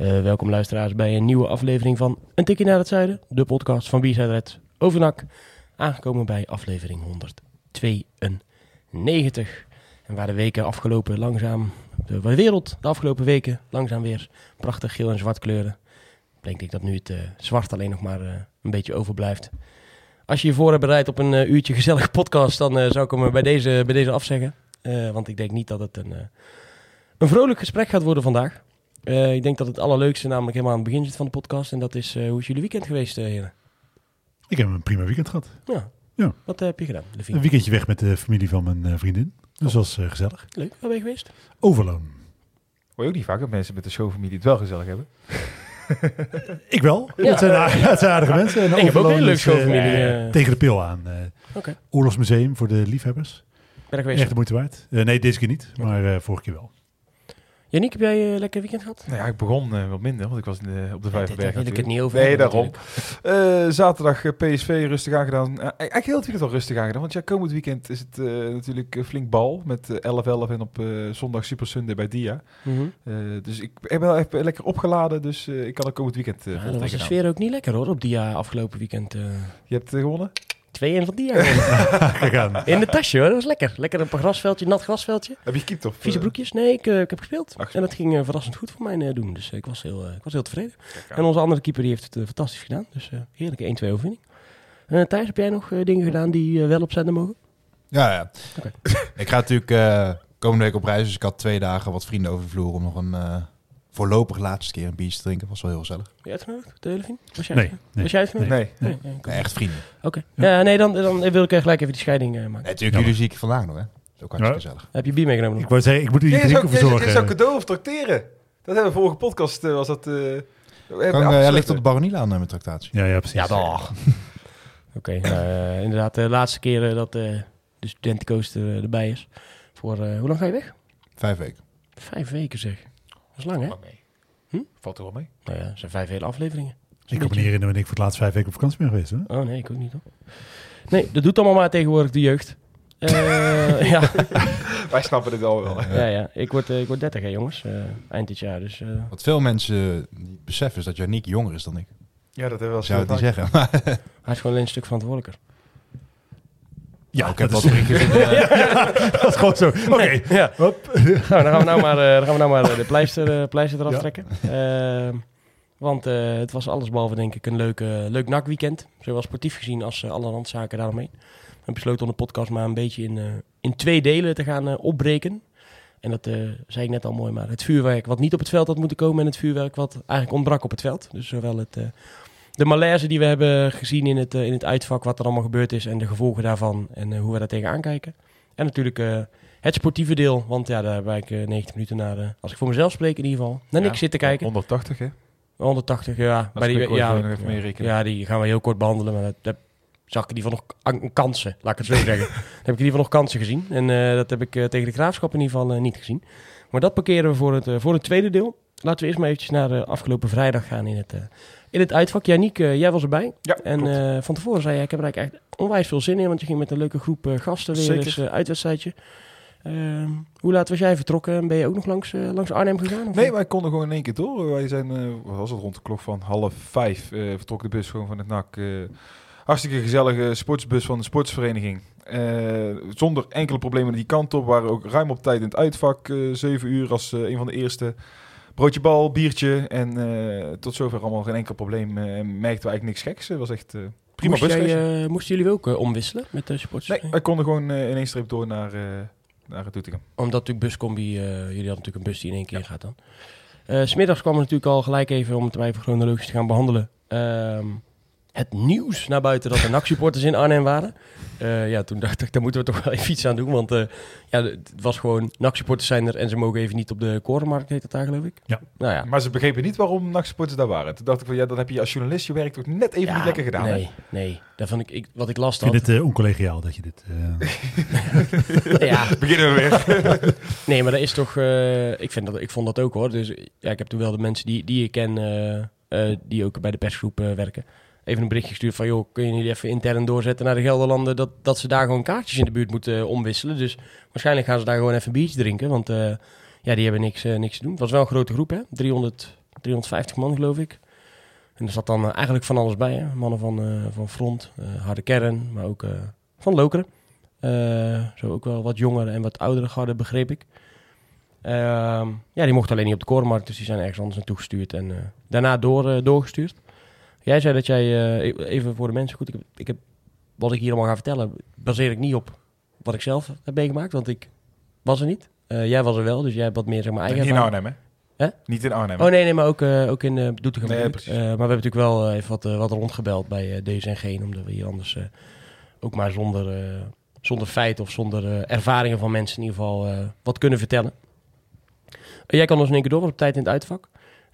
Uh, welkom luisteraars bij een nieuwe aflevering van Een Tikje naar het Zuiden, de podcast van B-Side Red Overnak. Aangekomen bij aflevering 192. En waar de weken afgelopen langzaam, de wereld de afgelopen weken langzaam weer prachtig geel en zwart kleuren. Denk ik dat nu het uh, zwart alleen nog maar uh, een beetje overblijft. Als je je voor hebt bereid op een uurtje gezellige podcast, dan zou ik hem bij deze, bij deze afzeggen. want ik denk niet dat het een, een vrolijk gesprek gaat worden vandaag. Uh, ik denk dat het allerleukste namelijk helemaal aan het begin zit van de podcast. En dat is, uh, hoe is jullie weekend geweest, uh, heren? Ik heb een prima weekend gehad. Ja. ja. Wat heb je gedaan? Levine? Een weekendje weg met de familie van mijn vriendin. Dus dat was gezellig. Leuk. Waar ben je geweest? Overloon. Hoor je ook niet vaak dat mensen met de showfamilie het wel gezellig hebben? ik wel. Ja. Het, zijn aardige, het zijn aardige mensen. En ik heb ook een leuke showfamilie. tegen de pil aan. Okay. Oorlogsmuseum voor de liefhebbers. Ben je geweest? Echt de moeite waard. nee, deze keer niet. Maar vorige keer wel. Yannick, heb jij een lekker weekend gehad? Nou ja, ik begon uh, wat minder, want ik was in de, op de Vijverberg. Ik het niet over Nee, daarom. Uh, zaterdag PSV rustig aangedaan. Uh, eigenlijk heel het weekend al rustig aangedaan. Want ja, komend weekend is het natuurlijk flink bal. Met 11-11 en op zondag Super Sunday bij Dia. Mm -hmm. dus ik heb wel even lekker opgeladen. Dus ik kan ook komend weekend uh, ja, Dat was de sfeer ook niet lekker hoor, op Dia afgelopen weekend. Je hebt gewonnen? 2-1 van Dia gewonnen. In de tasje hoor, dat was lekker. Lekker een paar grasveldje, nat grasveldje. Heb je gekiept of? Vieze broekjes? Nee, ik, uh, ik heb gespeeld. Ach, en dat ging uh, verrassend goed voor mij uh, doen. Dus ik, was heel, ik was heel tevreden. En onze andere keeper die heeft het fantastisch gedaan. Dus heerlijke 1-2 overwinning. Thijs, heb jij nog dingen gedaan die wel op zenden mogen? Ja, ja. Okay. ik ga natuurlijk komende week op reis. Dus ik had twee dagen wat vrienden over de vloer om nog een voorlopig laatste keer een biertje te drinken. Was wel heel gezellig. Ben je uitgenodigd, Delevin? Was jij nee, nee. Was jij uitgenodigd? Nee. nee. nee. nee echt vrienden. Oké. Okay. Ja. ja. nee, dan, dan wil ik gelijk even die scheiding uh, maken. Natuurlijk, jullie zie ik vandaag nog, hè. Dat is ook hartstikke ja. gezellig. Heb je bier meegenomen? Ik wou zeggen, ik moet u drinken ook, verzorgen. Je zou cadeau of tracteren. Dat hebben we vorige podcast, uh, was dat... Uh, kan, uh, ligt op de baronie aan met tractatie. Ja, ja, precies. Ja, toch. Oké, okay, inderdaad, de laatste keer dat de studentencoaster erbij is. Voor, hoe lang ga je weg? Vijf weken. Vijf weken zeg. Dat is lang, hè? Hm? Valt er wel mee? Nou ja, het zijn vijf hele afleveringen. Ik kan me niet herinneren wanneer ik voor het laatst vijf weken op vakantie ben geweest. Hè? Oh nee, ik ook niet hoor. Nee, dat doet allemaal maar tegenwoordig de jeugd. Uh, ja. Wij snappen dit al wel. Ja, ja. Ik word, uh, ik word 30 hè jongens, uh, eind dit jaar. Dus, Wat veel mensen niet beseffen is dat Janiek jonger is dan ik. Ja, dat hebben we wel Zou het niet zeggen. Hij is gewoon alleen een stuk verantwoordelijker. Ja, ik heb dat wat ja, ja, dat is gewoon zo. Oké, okay. nee, ja. nou, dan gaan we nou maar, uh, dan gaan we nou maar de pleister, uh, pleister eraf ja. trekken. Uh, want het was allesbehalve denk ik een leuk, leuk NAC-weekend. Zowel sportief gezien als alle randzaken daaromheen. We hebben besloten om de podcast maar een beetje in, in twee delen te gaan opbreken. En dat zei ik net al mooi, maar het vuurwerk wat niet op het veld had moeten komen... en het vuurwerk wat eigenlijk ontbrak op het veld. Dus zowel het de malaise die we hebben gezien in het, uh, in het uitvak, wat er allemaal gebeurd is en de gevolgen daarvan en uh, hoe we daar tegenaan kijken. En natuurlijk uh, het sportieve deel, want ja, daar ben ik 90 minuten naar, als ik voor mezelf spreek in ieder geval, naar niks ja, zitten kijken. 180 hè? 180, ja. Bij die, ja, ja, die gaan we heel kort behandelen, maar dat, dat zag ik in ieder geval nog kansen, laat ik het zo zeggen. dan heb ik in ieder geval nog kansen gezien en dat heb ik tegen de Graafschap in ieder geval niet gezien. Maar dat parkeren we voor het, voor het tweede deel. Laten we eerst maar eventjes naar de afgelopen vrijdag gaan in het, in het uitvak. Janiek, uh, jij was erbij. Ja, en van tevoren zei jij, ik heb er eigenlijk echt onwijs veel zin in, want je ging met een leuke groep gasten weer Zeker. eens uitwedstrijdje. Ehm, hoe laat was jij vertrokken? Ben je ook nog langs, langs Arnhem gegaan? Nee, wij konden gewoon in één keer door. Wij zijn, wat was het, rond de klok van half vijf vertrok de bus gewoon van het NAC. hartstikke gezellige sportsbus van de sportsvereniging. zonder enkele problemen die kant op. waren ook ruim op tijd in het uitvak. zeven uur als een van de eerste broodje bal, biertje en uh, tot zover allemaal geen enkel probleem. Uh, merkten we eigenlijk niks geks. Het was echt uh, prima Moest jij, Moesten jullie ook omwisselen met de supporters? Nee, wij konden gewoon in één streep door naar, naar het Doetinchem. Omdat natuurlijk buscombi, jullie hadden natuurlijk een bus die in één keer ja. gaat dan. Smiddags kwam er natuurlijk al gelijk even, om het even chronologisch te gaan behandelen, ehm, het nieuws naar buiten dat er NAC-supporters in Arnhem waren. Eh, ja, toen dacht ik, daar moeten we toch wel even iets aan doen. Want eh, ja, het was gewoon, NAC-supporters zijn er en ze mogen even niet op de korenmarkt, heet dat daar geloof ik. Ja. Nou ja. Maar ze begrepen niet waarom NAC-supporters daar waren. Toen dacht ik van, ja, dan heb je als journalist je werk toch net even Ja, niet lekker gedaan. hè? Nee, nee. Dat vond ik, ik, wat ik last Ik had. vind het eh, oncollegiaal dat je dit... eh, ja, Beginnen we weer. nee, maar dat is toch, eh, ik, vind dat, ik vond dat ook hoor. Dus ja, ik heb toen wel de mensen die, die ik ken, eh, eh, die ook bij de persgroep werken, even een berichtje gestuurd van, joh, kun je niet even intern doorzetten naar de Gelderlanden, dat, dat ze daar gewoon kaartjes in de buurt moeten eh, omwisselen. Dus waarschijnlijk gaan ze daar gewoon even een biertje drinken, want eh, ja, die hebben niks, eh, niks te doen. Het was wel een grote groep, hè? 300, 350 man, geloof ik. En er zat dan eigenlijk van alles bij, hè? Mannen van, van Front, Harde Kern, maar ook van Lokeren. Zo ook wel wat jongere en wat oudere garde, begreep ik. Ehm, ja, die mochten alleen niet op de korenmarkt, dus die zijn ergens anders naartoe gestuurd en daarna door, doorgestuurd. Jij zei dat jij, eh, even voor de mensen, goed, ik heb, ik heb, wat ik hier allemaal ga vertellen, baseer ik niet op wat ik zelf heb meegemaakt, want ik was er niet. Eh, jij was er wel, dus jij hebt wat meer zeg maar, eigen Niet in. Arnhem, hè? Niet in Arnhem. Oh nee, nee, maar ook, eh, ook in uh, Doetinchem. Nee, maar we hebben natuurlijk wel even wat, wat rondgebeld bij deze en geen, omdat we hier anders ook maar zonder, zonder feiten of zonder ervaringen van mensen in ieder geval wat kunnen vertellen. Jij kan ons in één keer door, op tijd in het uitvak.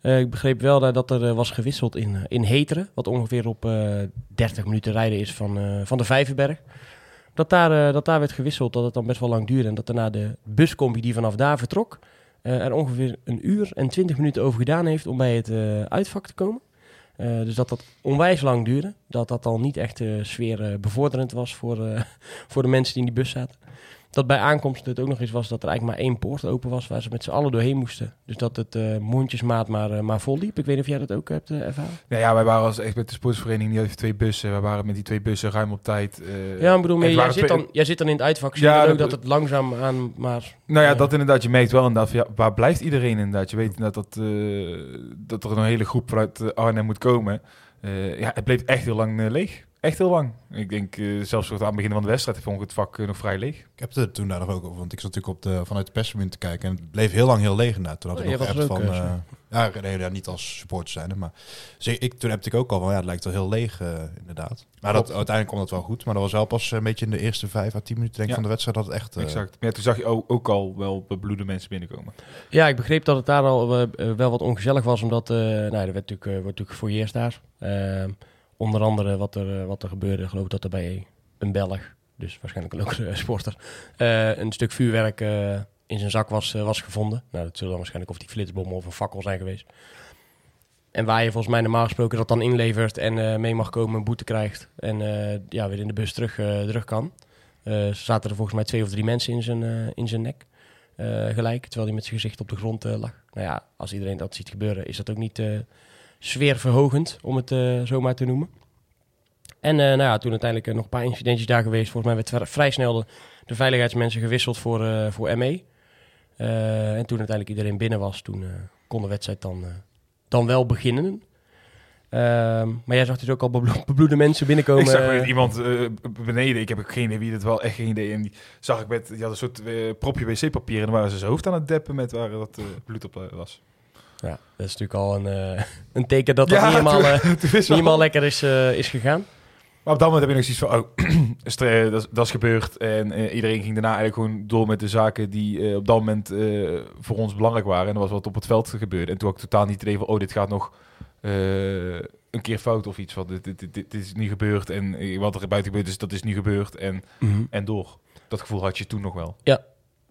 Eh, ik begreep wel dat er eh, was gewisseld in, eh, in Heteren, wat ongeveer op eh 30 minuten rijden is van, van de Vijverberg. Dat daar, dat daar werd gewisseld, dat het dan best wel lang duurde. En dat daarna de buscombi die vanaf daar vertrok, er ongeveer een uur en twintig minuten over gedaan heeft om bij het uitvak te komen. Dus dat dat onwijs lang duurde. Dat dat al niet echt eh, sfeer bevorderend was voor, voor de mensen die in die bus zaten. Dat bij aankomst het ook nog eens was dat er eigenlijk maar één poort open was waar ze met z'n allen doorheen moesten. Dus dat het eh, mondjesmaat maar, eh, maar vol liep. Ik weet niet of jij dat ook hebt eh, ervaren. Nou ja, wij waren als echt met de sportsvereniging niet over twee bussen. We waren met die twee bussen ruim op tijd. Ja, ik bedoel, maar jij, zit twee- dan, jij zit dan in het uitvak. Zie Ja, je dan ook dat- dat het langzaam aan maar... Nou ja, dat inderdaad. Je merkt wel inderdaad ja, waar blijft iedereen inderdaad? Je weet inderdaad dat, dat er een hele groep vanuit Arnhem moet komen. Ja, het bleef echt heel lang leeg. Echt heel lang. Ik denk eh, zelfs aan het begin van de wedstrijd vond ik het vak eh, nog vrij leeg. Ik heb het toen daar nog ook over, want ik zat natuurlijk op de, vanuit de perstribune te kijken en het bleef heel lang heel leeg inderdaad. Toen had Oh, ik jij nog was geappt er van, eh, eh, ja, nee, ja, niet als supporter zijn, maar dus ik, toen heb ik ook al van, ja, het lijkt wel heel leeg inderdaad. Maar dat, uiteindelijk kwam dat wel goed, maar dat was wel pas een beetje in de eerste vijf à tien minuten denk ik Ja. van de wedstrijd dat het echt... eh, exact. Maar ja, toen zag je ook, ook al wel bebloede mensen binnenkomen. Ja, ik begreep dat het daar al wel wat ongezellig was, omdat eh, nou, er werd natuurlijk, eh, wordt natuurlijk gefouilleerd daar. Onder andere wat er, eh, wat er gebeurde, geloof ik dat er bij een Belg, dus waarschijnlijk ook een sporter, eh, een stuk vuurwerk eh, in zijn zak was, eh, was gevonden. Nou, dat zullen waarschijnlijk of die flitsbom of een fakkel zijn geweest. En waar je volgens mij normaal gesproken dat dan inlevert en eh, mee mag komen, een boete krijgt en eh, ja, weer in de bus terug, eh, terug kan. Eh zaten er volgens mij twee of drie mensen in zijn, eh, in zijn nek eh, gelijk, terwijl hij met zijn gezicht op de grond eh, lag. Nou ja, als iedereen dat ziet gebeuren, is dat ook niet eh sfeerverhogend, om het eh zomaar te noemen. En eh, nou ja, toen uiteindelijk eh, nog een paar incidentjes daar geweest. Volgens mij werd vri- vrij snel de, de veiligheidsmensen gewisseld voor, voor ME. En toen uiteindelijk iedereen binnen was, toen kon de wedstrijd dan, dan wel beginnen. Ehm, maar jij zag dus ook al beblo- bebloede mensen binnenkomen. ik zag weer iemand beneden, ik heb ook geen idee wie dat wel, echt geen idee. En die zag ik met, die had een soort propje wc-papier en dan waren ze zijn hoofd aan het deppen met waar dat bloed op was. Ja, dat is natuurlijk al een, eh, een teken dat dat Ja, niet helemaal, toen- eh, toen niet wist wel- helemaal lekker is, eh, is gegaan. Maar op dat moment heb ik nog zoiets van, oh, dat, is- dat is gebeurd. En iedereen ging daarna eigenlijk gewoon door met de zaken die eh, op dat moment eh, voor ons belangrijk waren. En dat was wat op het veld gebeurde. En toen had ik totaal niet het idee van, oh, dit gaat nog eh, een keer fout of iets. Van, dit, dit, dit, dit is niet gebeurd. En wat er buiten gebeurd is, dat is niet gebeurd. En, en door. Dat gevoel had je toen nog wel.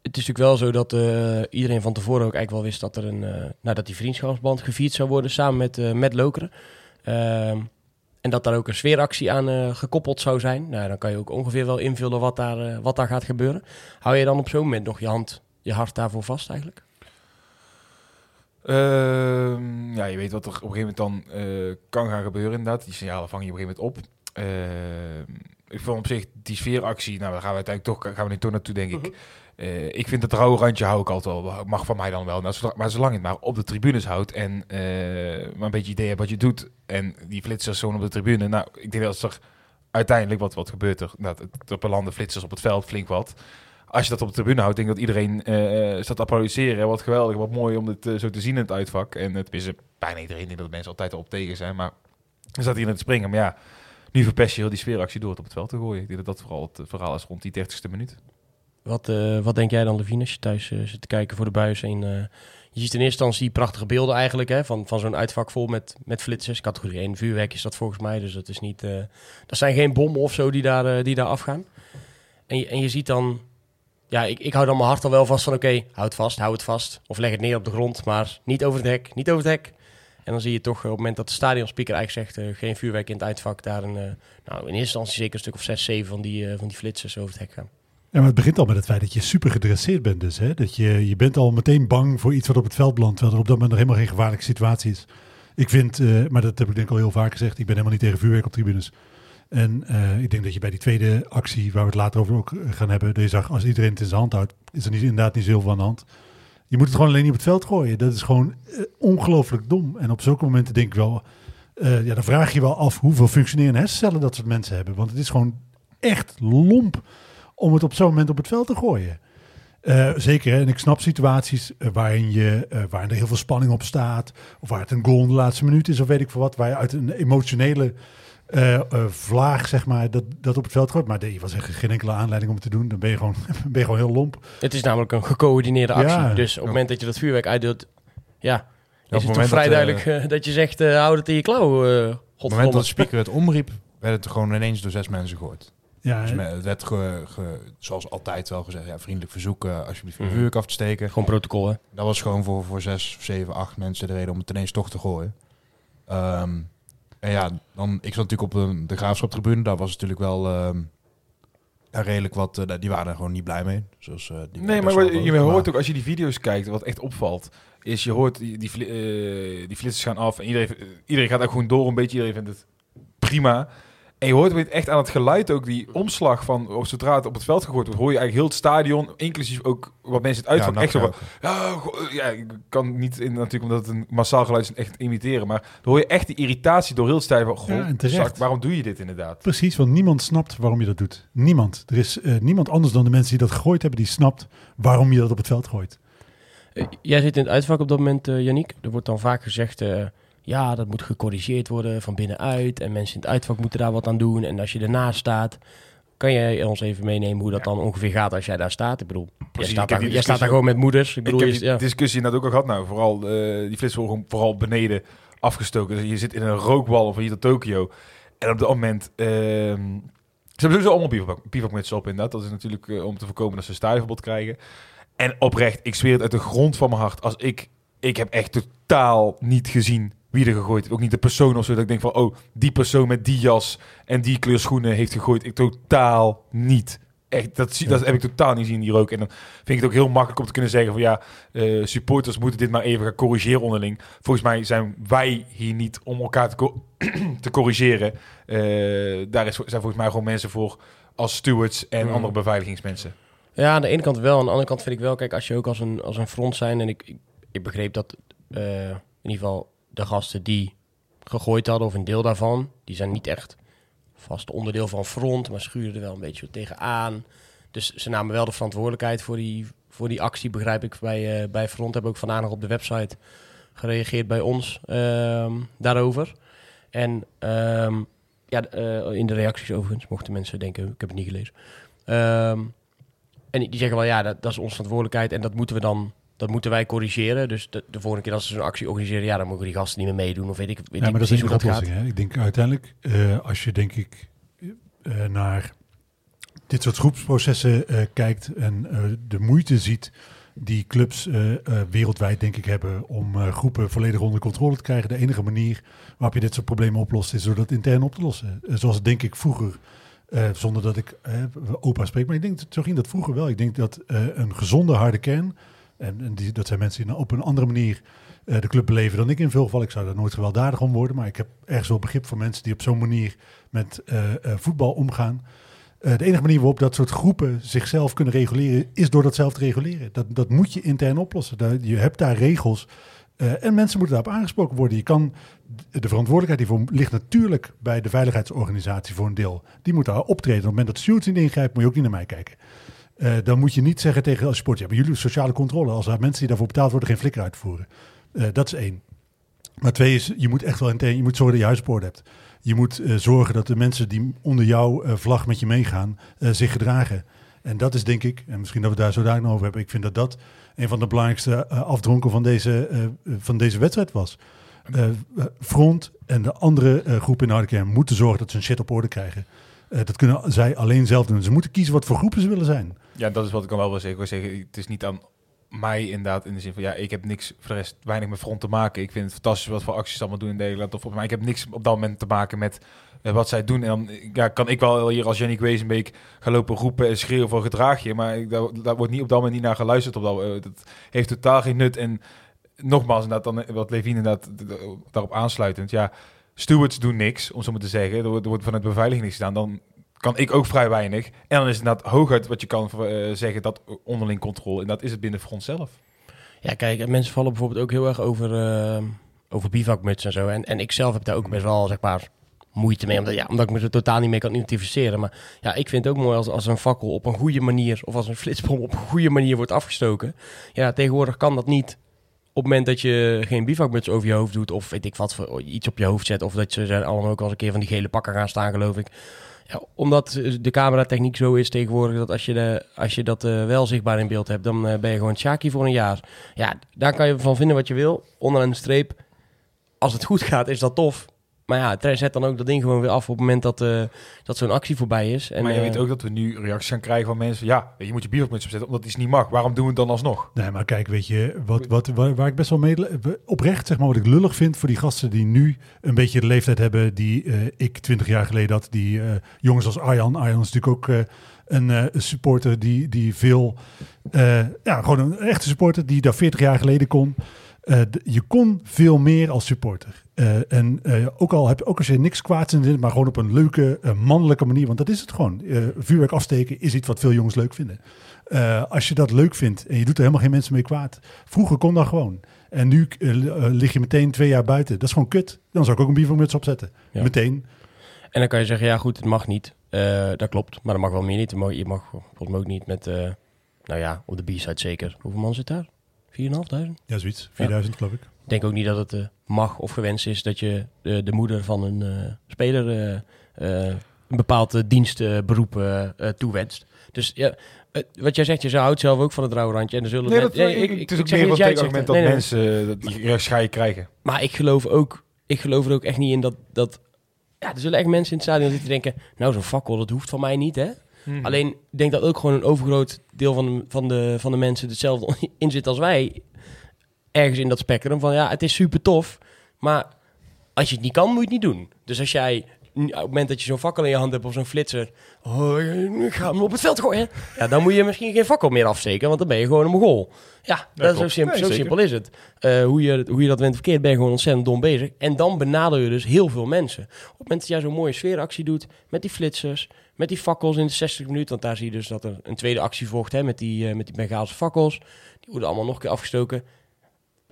Het is natuurlijk wel zo dat eh, iedereen van tevoren ook eigenlijk wel wist dat er een, eh, nou, dat die vriendschapsband gevierd zou worden samen met, eh, met Lokeren. Ehm, en dat daar ook een sfeeractie aan gekoppeld zou zijn. Nou, dan kan je ook ongeveer wel invullen wat daar, wat daar gaat gebeuren. Hou je dan op zo'n moment nog je hand, je hart daarvoor vast eigenlijk? Ehm, ja, je weet wat er op een gegeven moment dan kan gaan gebeuren inderdaad. Die signalen vang je op een gegeven moment op. Ehm, ik vond op zich die sfeeractie, nou daar gaan we uiteindelijk toch, gaan we niet toch naartoe denk ik. Eh, ik vind het rauwe randje hou ik altijd wel, mag van mij dan wel. Nou, maar zolang je het maar op de tribunes houdt en eh, maar een beetje idee hebt wat je doet. En die flitsers gewoon op de tribune. Nou, ik denk dat er uiteindelijk, wat, wat gebeurt er? Nou, er belanden flitsers op het veld, flink wat. Als je dat op de tribune houdt, denk ik dat iedereen eh staat te applaudisseren. Wat geweldig, wat mooi om dit zo te zien in het uitvak. En het is bijna iedereen die dat mensen altijd al op tegen zijn. Maar er staat hier in het springen. Maar ja, nu verpest je heel die sfeeractie door het op het veld te gooien. Ik denk dat dat vooral het verhaal is rond die 30ste minuut. Wat, eh, wat denk jij dan, Levine, als je thuis eh, zit te kijken voor de buis? Eh, je ziet in eerste instantie prachtige beelden eigenlijk hè, van, van zo'n uitvak vol met, met flitsers. Categorie 1 vuurwerk is dat volgens mij, dus dat is niet... dat zijn geen bommen of zo die daar, die daar afgaan. En je, en je ziet dan... Ja, ik, ik hou dan mijn hart al wel vast van oké, houd vast, hou het vast. Of leg het neer op de grond, maar niet over het hek, niet over het hek. En dan zie je toch op het moment dat de stadionspeaker eigenlijk zegt... geen vuurwerk in het uitvak, daar een, nou, in eerste instantie zeker een stuk of zes, zeven van die, eh, van die flitsers over het hek gaan. Ja, maar het begint al met het feit dat je super gedresseerd bent dus. Hè? Dat je, je bent al meteen bang voor iets wat op het veld belandt, terwijl er op dat moment nog helemaal geen gevaarlijke situatie is. Ik vind, eh, maar dat heb ik denk ik al heel vaak gezegd, ik ben helemaal niet tegen vuurwerk op tribunes. En eh, ik denk dat je bij die tweede actie, waar we het later over ook eh, gaan hebben, dat je zag, als iedereen het in zijn hand houdt, is er niet, inderdaad niet zoveel aan de hand. Je moet het gewoon alleen niet op het veld gooien. Dat is gewoon ongelooflijk dom. En op zulke momenten denk ik wel, ja, dan vraag je wel af hoeveel functionerende hersencellen dat soort mensen hebben. Want het is gewoon echt lomp om het op zo'n moment op het veld te gooien. Eh, zeker, hè, en ik snap situaties eh, waarin, je, eh, waarin er heel veel spanning op staat. Of waar het een goal in de laatste minuut is, of weet ik veel wat. Waar je uit een emotionele eh, eh, vlaag, zeg maar, dat, dat op het veld gooit. Maar nee, was echt geen enkele aanleiding om het te doen. Dan ben je gewoon, ben je gewoon heel lomp. Het is namelijk een gecoördineerde actie. Ja. dus op het moment dat je dat vuurwerk uitdeelt, ja, is het toch vrij dat, duidelijk dat je zegt, eh houd het in je klauw, eh Op het moment dat de speaker het omriep, werd het gewoon ineens door zes mensen gehoord. Ja, Dus het werd, ge- ge- zoals altijd wel gezegd, ja, vriendelijk verzoeken alsjeblieft je Mhm. vuurwerk af te steken. Gewoon protocol, hè? Dat was gewoon voor, voor zes, zeven, acht mensen de reden om het ineens toch te gooien. Ehm, en ja, dan, ik zat natuurlijk op de, de graafschaptribune. Daar was natuurlijk wel ehm, redelijk wat... eh, die waren er gewoon niet blij mee. Zoals, eh, die Nee, maar je hoort ook als je die video's kijkt, wat echt opvalt, is je hoort die, die, fli- eh, die flitsers gaan af en iedereen, eh, iedereen gaat ook gewoon door een beetje, iedereen vindt het prima. En je hoort echt aan het geluid ook die omslag van, of zodra het op het veld gegooid wordt, hoor je eigenlijk heel het stadion, inclusief ook wat mensen het Ja, uitvak, echt zo ook. ja, ja, ik kan niet in, natuurlijk omdat het een massaal geluid is, echt imiteren, maar dan hoor je echt die irritatie door heel het stadion van, Ja, goh, en terecht. zak, waarom doe je dit inderdaad? Precies, want niemand snapt waarom je dat doet. Niemand. Er is eh, niemand anders dan de mensen die dat gegooid hebben, die snapt waarom je dat op het veld gooit. Eh, Jij zit in het uitvak op dat moment, Yannick. Er wordt dan vaak gezegd, eh, ja, dat moet gecorrigeerd worden van binnenuit. En mensen in het uitvak moeten daar wat aan doen. En als je ernaast staat, kan jij ons even meenemen hoe dat dan ongeveer gaat als jij daar staat? Ik bedoel, jij Precies, staat, daar, jij staat daar gewoon met moeders. Ik bedoel, ik heb je- die ja. discussie net ook al gehad. Nou, vooral eh, die flits vooral beneden afgestoken. Dus je zit in een rookwal van hier tot Tokio. En op dat moment... ehm, ze hebben sowieso allemaal bivak- bivakmutsen op inderdaad. Dat is natuurlijk eh, om te voorkomen dat ze een stadionverbod krijgen. En oprecht, ik zweer het uit de grond van mijn hart. Als ik... Ik heb echt totaal niet gezien wie er gegooid heeft. Ook niet de persoon of zo. Dat ik denk van, oh, die persoon met die jas en die kleur schoenen heeft gegooid. Ik totaal niet. Echt, dat, zie, dat heb ik totaal niet zien, die rook. En dan vind ik het ook heel makkelijk om te kunnen zeggen van ja, eh, supporters moeten dit maar even gaan corrigeren onderling. Volgens mij zijn wij hier niet om elkaar te, co- te corrigeren. Eh, daar is, zijn volgens mij gewoon mensen voor als stewards en andere beveiligingsmensen. Ja, aan de ene kant wel. Aan de andere kant vind ik wel, kijk, als je ook als een, als een front zijn. En ik, ik, ik begreep dat eh, in ieder geval de gasten die gegooid hadden, of een deel daarvan, die zijn niet echt vast onderdeel van front, maar schuurden wel een beetje tegenaan. Dus ze namen wel de verantwoordelijkheid voor die, voor die actie, begrijp ik, bij, eh, bij front. Hebben ook vandaag nog op de website gereageerd bij ons ehm, daarover. En ehm, ja, eh, in de reacties overigens, mochten mensen denken, ik heb het niet gelezen. Ehm, en die zeggen wel, ja, dat, dat is onze verantwoordelijkheid en dat moeten we dan, dat moeten wij corrigeren. Dus de, de volgende keer als ze zo'n actie organiseren, ja, dan mogen die gasten niet meer meedoen of weet ik, weet Ja, ik maar dat is een oplossing. Hè? Ik denk uiteindelijk, eh, als je denk ik eh, naar dit soort groepsprocessen eh, kijkt en de moeite ziet die clubs wereldwijd denk ik hebben om groepen volledig onder controle te krijgen. De enige manier waarop je dit soort problemen oplost is door dat intern op te lossen. Zoals het denk ik vroeger, zonder dat ik eh, opa spreek, maar ik denk, zo ging dat vroeger wel. Ik denk dat een gezonde harde kern, en, die, dat zijn mensen die op een andere manier eh, de club beleven dan ik in veel gevallen. Ik zou daar nooit gewelddadig om worden, maar ik heb ergens wel begrip voor mensen die op zo'n manier met eh, eh, voetbal omgaan. De enige manier waarop dat soort groepen zichzelf kunnen reguleren, is door dat zelf te reguleren. Dat, dat moet je intern oplossen. Je hebt daar regels. en mensen moeten daarop aangesproken worden. Je kan de verantwoordelijkheid hiervoor ligt natuurlijk bij de veiligheidsorganisatie voor een deel. Die moet daar optreden. Op het moment dat stewards niet ingrijpt, moet je ook niet naar mij kijken. Eh, dan moet je niet zeggen tegen als sport, ja, maar jullie sociale controle, als er mensen die daarvoor betaald worden geen flikker uitvoeren. Eh, dat is één. Maar twee is, je moet echt wel intern, je moet zorgen dat je huis op orde hebt. Je moet eh, zorgen dat de mensen die onder jouw vlag met je meegaan, zich gedragen. En dat is denk ik, en misschien dat we daar zo dadelijk over hebben, ik vind dat dat een van de belangrijkste afdronken van deze, van deze wedstrijd was. Front en de andere groepen in de harde kern moeten zorgen dat ze hun shit op orde krijgen. Eh, dat kunnen zij alleen zelf doen. Ze moeten kiezen wat voor groepen ze willen zijn. Ja, dat is wat ik dan wel wil zeggen. Ik wil zeggen, het is niet aan mij inderdaad in de zin van ja, ik heb niks voor de rest weinig met front te maken. Ik vind het fantastisch wat voor acties allemaal doen in Nederland. Of, maar ik heb niks op dat moment te maken met eh, wat zij doen. En dan ja, kan ik wel hier als Jannik Wezenbeek gaan lopen roepen en schreeuwen voor gedraag je. Maar ik, daar, wordt niet op dat moment niet naar geluisterd. Op dat, eh, heeft totaal geen nut. En nogmaals, inderdaad, dan, wat Levine inderdaad daarop aansluitend. Ja, stewards doen niks, om zo maar te zeggen. Er wordt, er wordt vanuit niks gedaan. Dan kan ik ook vrij weinig. En dan is het inderdaad hooguit wat je kan eh, zeggen, dat onderling controle. En dat is het binnen front zelf. Ja, kijk, en mensen vallen bijvoorbeeld ook heel erg over, eh over bivakmuts en zo. En, en ik zelf heb daar ook best wel, zeg maar, moeite mee. Omdat, ja, omdat ik me er totaal niet mee kan identificeren. Maar ja, ik vind het ook mooi als, als een fakkel op een goede manier... of als een flitsbom op een goede manier wordt afgestoken. Ja, tegenwoordig kan dat niet op het moment dat je geen bivakmuts over je hoofd doet... of weet ik wat, voor iets op je hoofd zet... of dat ze zijn allemaal ook al eens een keer van die gele pakken gaan staan, geloof ik. Ja, omdat de cameratechniek zo is tegenwoordig... dat als je, de, als je dat eh, wel zichtbaar in beeld hebt... dan eh, ben je gewoon Shaki voor een jaar. Ja, daar kan je van vinden wat je wil. Onderaan de streep, als het goed gaat, is dat tof. Maar ja, tre- zet dan ook dat ding gewoon weer af op het moment dat, eh, dat zo'n actie voorbij is. En, maar je eh, weet ook dat we nu reacties gaan krijgen van mensen. Ja, je moet je bivakmuts opzetten omdat iets niet mag. Waarom doen we het dan alsnog? Nee, maar kijk, weet je, wat, wat, waar, waar ik best wel mee... Oprecht, zeg maar, wat ik lullig vind voor die gasten die nu een beetje de leeftijd hebben die eh, ik twintig jaar geleden had. Die eh, jongens als Arjan. Arjan is natuurlijk ook eh, een eh, supporter die, die veel... eh, ja, gewoon een echte supporter die daar 40 jaar geleden kon. Eh, je kon veel meer als supporter. Eh, en eh, ook, al heb, ook als je niks kwaads in zit, maar gewoon op een leuke, mannelijke manier. Want dat is het gewoon. Vuurwerk afsteken is iets wat veel jongens leuk vinden. Als je dat leuk vindt en je doet er helemaal geen mensen mee kwaad. Vroeger kon dat gewoon. En nu li- lig je meteen twee jaar buiten. Dat is gewoon kut. Dan zou ik ook een bivakmuts opzetten. Ja. Meteen. En dan kan je zeggen, ja goed, het mag niet. Dat klopt, maar dat mag wel meer niet. Je mag, je mag volgens mij ook niet met, nou ja, op de B-side zeker. Hoeveel man zit daar? 4.500? Ja, zoiets. 4000 geloof ik. Ik denk ook niet dat het eh, mag of gewenst is dat je de, de moeder van een eh, speler eh, een bepaald eh, dienstberoep toewenst. Dus ja, wat jij zegt, je houdt zelf ook van het rauwe randje. En er zullen Nee, men- dat, Nee, ik, het is ook meer dat het. Nee, mensen dat die reacties krijgen. Maar ik geloof ook, ik geloof er ook echt niet in dat, dat ja, er zullen echt mensen in het stadion zitten die denken, nou zo'n fakkel, dat hoeft van mij niet, hè? Hmm. Alleen, ik denk dat ook gewoon een overgroot deel van de, van de, van de mensen hetzelfde in zit als wij. Ergens in dat spectrum van, ja, het is super tof, maar als je het niet kan, moet je het niet doen. Dus als jij, op het moment dat je zo'n fakkel in je hand hebt of zo'n flitser, oh, ik ga hem op het veld gooien. Ja, dan moet je misschien geen fakkel meer afsteken, want dan ben je gewoon een mogol. Ja, dat is zo, simpel, Nee, zo simpel is het. Eh, hoe, je, hoe je dat went verkeerd, ben je gewoon ontzettend dom bezig. En dan benadel je dus heel veel mensen. Op het moment dat jij zo'n mooie sfeeractie doet met die flitsers, met die fakkels in de 60 minuten, want daar zie je dus dat er een tweede actie volgt hè, met die, eh, met die Bengaalse fakkels. Die worden allemaal nog een keer afgestoken.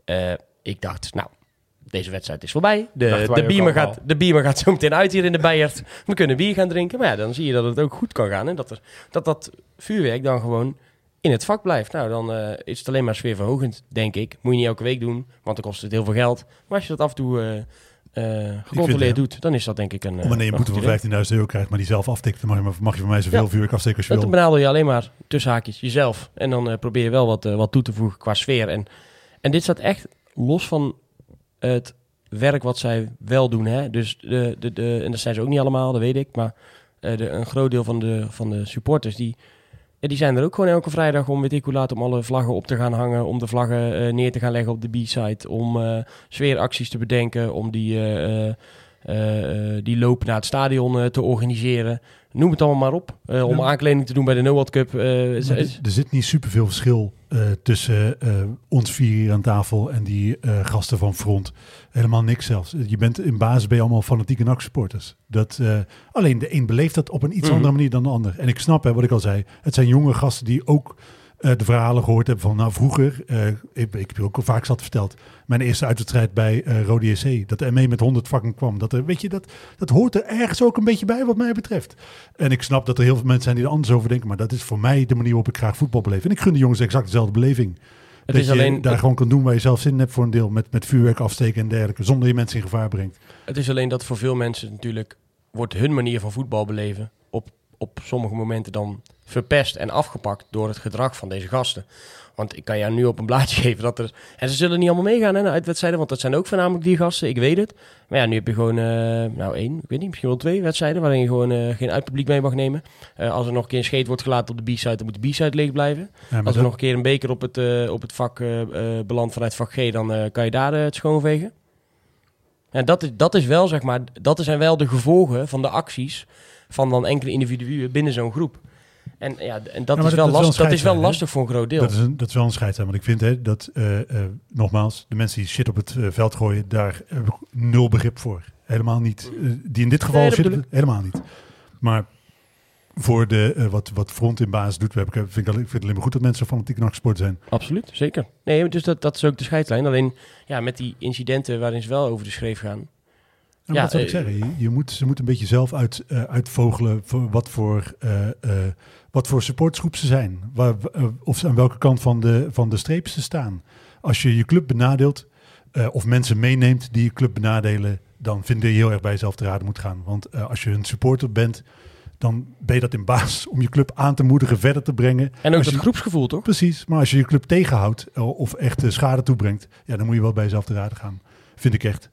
Eh, ik dacht, nou, deze wedstrijd is voorbij. De, de, beamer gaat, de beamer gaat zo meteen uit hier in de Bijert. We kunnen bier gaan drinken. Maar ja, dan zie je dat het ook goed kan gaan. En dat er, dat, dat vuurwerk dan gewoon in het vak blijft. Nou, dan eh, is het alleen maar sfeerverhogend, denk ik. Moet je niet elke week doen, want dan kost het heel veel geld. Maar als je dat af en toe gecontroleerd ja. doet, dan is dat denk ik een... eh, Wanneer je een boete van idee. 15.000 euro krijgt, maar die zelf aftikt, dan mag je, mag je van mij zoveel Ja. vuurwerk afsteken als je Dat wil. benadel je alleen maar tussen haakjes jezelf. En dan eh, probeer je wel wat, eh, wat toe te voegen qua sfeer. En, en dit staat echt los van het werk wat zij wel doen. Hè? Dus de, de, de, en dat zijn ze ook niet allemaal, dat weet ik. Maar eh, de, een groot deel van de, van de supporters, die, ja, die zijn er ook gewoon elke vrijdag om, weet ik hoe laat, om alle vlaggen op te gaan hangen. Om de vlaggen eh, neer te gaan leggen op de B-side. Om eh, sfeeracties te bedenken. Om die, eh, die loop naar het stadion te organiseren. Noem het allemaal maar op. Om Ja. aankleding te doen bij de No World Cup. er, zit niet superveel verschil tussen eh, ons vier hier aan tafel en die eh, gasten van Front. Helemaal niks zelfs. Je bent in basis ben je allemaal fanatieke NAC-supporters. Dat, eh, alleen de een beleeft dat op een iets Mhm. andere manier dan de ander. En ik snap, hè, wat ik al zei, het zijn jonge gasten die ook eh, de verhalen gehoord hebben van, nou vroeger, eh, ik, ik heb je ook al vaak zat verteld, mijn eerste uitwedstrijd bij eh Rode JC, dat de ME met 100 vakken kwam. Dat, er, weet je, dat, dat hoort er ergens ook een beetje bij wat mij betreft. En ik snap dat er heel veel mensen zijn die er anders over denken, maar dat is voor mij de manier waarop ik graag voetbal beleef. En ik gun de jongens exact dezelfde beleving. Het dat is je alleen- daar gewoon kan doen waar je zelf zin in hebt voor een deel. Met, met vuurwerk afsteken en dergelijke. Zonder je mensen in gevaar brengt. Het is alleen dat voor veel mensen natuurlijk wordt hun manier van voetbal beleven op, op sommige momenten dan verpest en afgepakt door het gedrag van deze gasten. Want ik kan jou nu op een blaadje geven dat er... En ze zullen niet allemaal meegaan hè, naar uitwedstrijden, want dat zijn ook voornamelijk die gasten, ik weet het. Maar ja, nu heb je gewoon, eh, nou één, ik weet niet, misschien wel twee wedstrijden waarin je gewoon eh, geen uitpubliek mee mag nemen. Eh, als er nog een keer een scheet wordt gelaten op de B-side, dan moet de B-side leeg blijven. Ja, Als er dat- nog een keer een beker op het, op het vak belandt vanuit vak G, dan kan je daar het schoonvegen. En dat is, dat is wel, zeg maar, dat zijn wel de gevolgen van de acties van dan enkele individuen binnen zo'n groep. En ja, en dat, is, dat- wel dat is wel last, een dat is wel lastig voor een groot deel. Dat is, een, dat is wel een scheidslijn. Want ik vind hè, dat, eh, eh, nogmaals, de mensen die shit op het eh, veld gooien, daar heb ik nul begrip voor. Helemaal niet. Die in dit geval Nee, zitten, helemaal niet. Maar voor de, wat, wat Front in basis doet, heb ik, vind ik, ik vind het alleen maar goed dat mensen fanatiek naar sport zijn. Absoluut, zeker. Nee, dus dat, dat is ook de scheidslijn. Alleen ja, met die incidenten waarin ze wel over de schreef gaan. En Ja, wat zou ik eh, zeggen? Je, je moet, ze moeten een beetje zelf uit, eh, uitvogelen voor wat, voor, eh, wat voor supportsgroep ze zijn. Waar, of ze aan welke kant van de, van de streep ze staan. Als je je club benadeelt of mensen meeneemt die je club benadelen, dan vind je heel erg bij jezelf te raden moet gaan. Want als je een supporter bent, dan ben je dat in baas om je club aan te moedigen, verder te brengen. En ook Als dat je- groepsgevoel, toch? Precies, maar als je je club tegenhoudt of echt schade toebrengt, ja, dan moet je wel bij jezelf te raden gaan. Vind ik echt.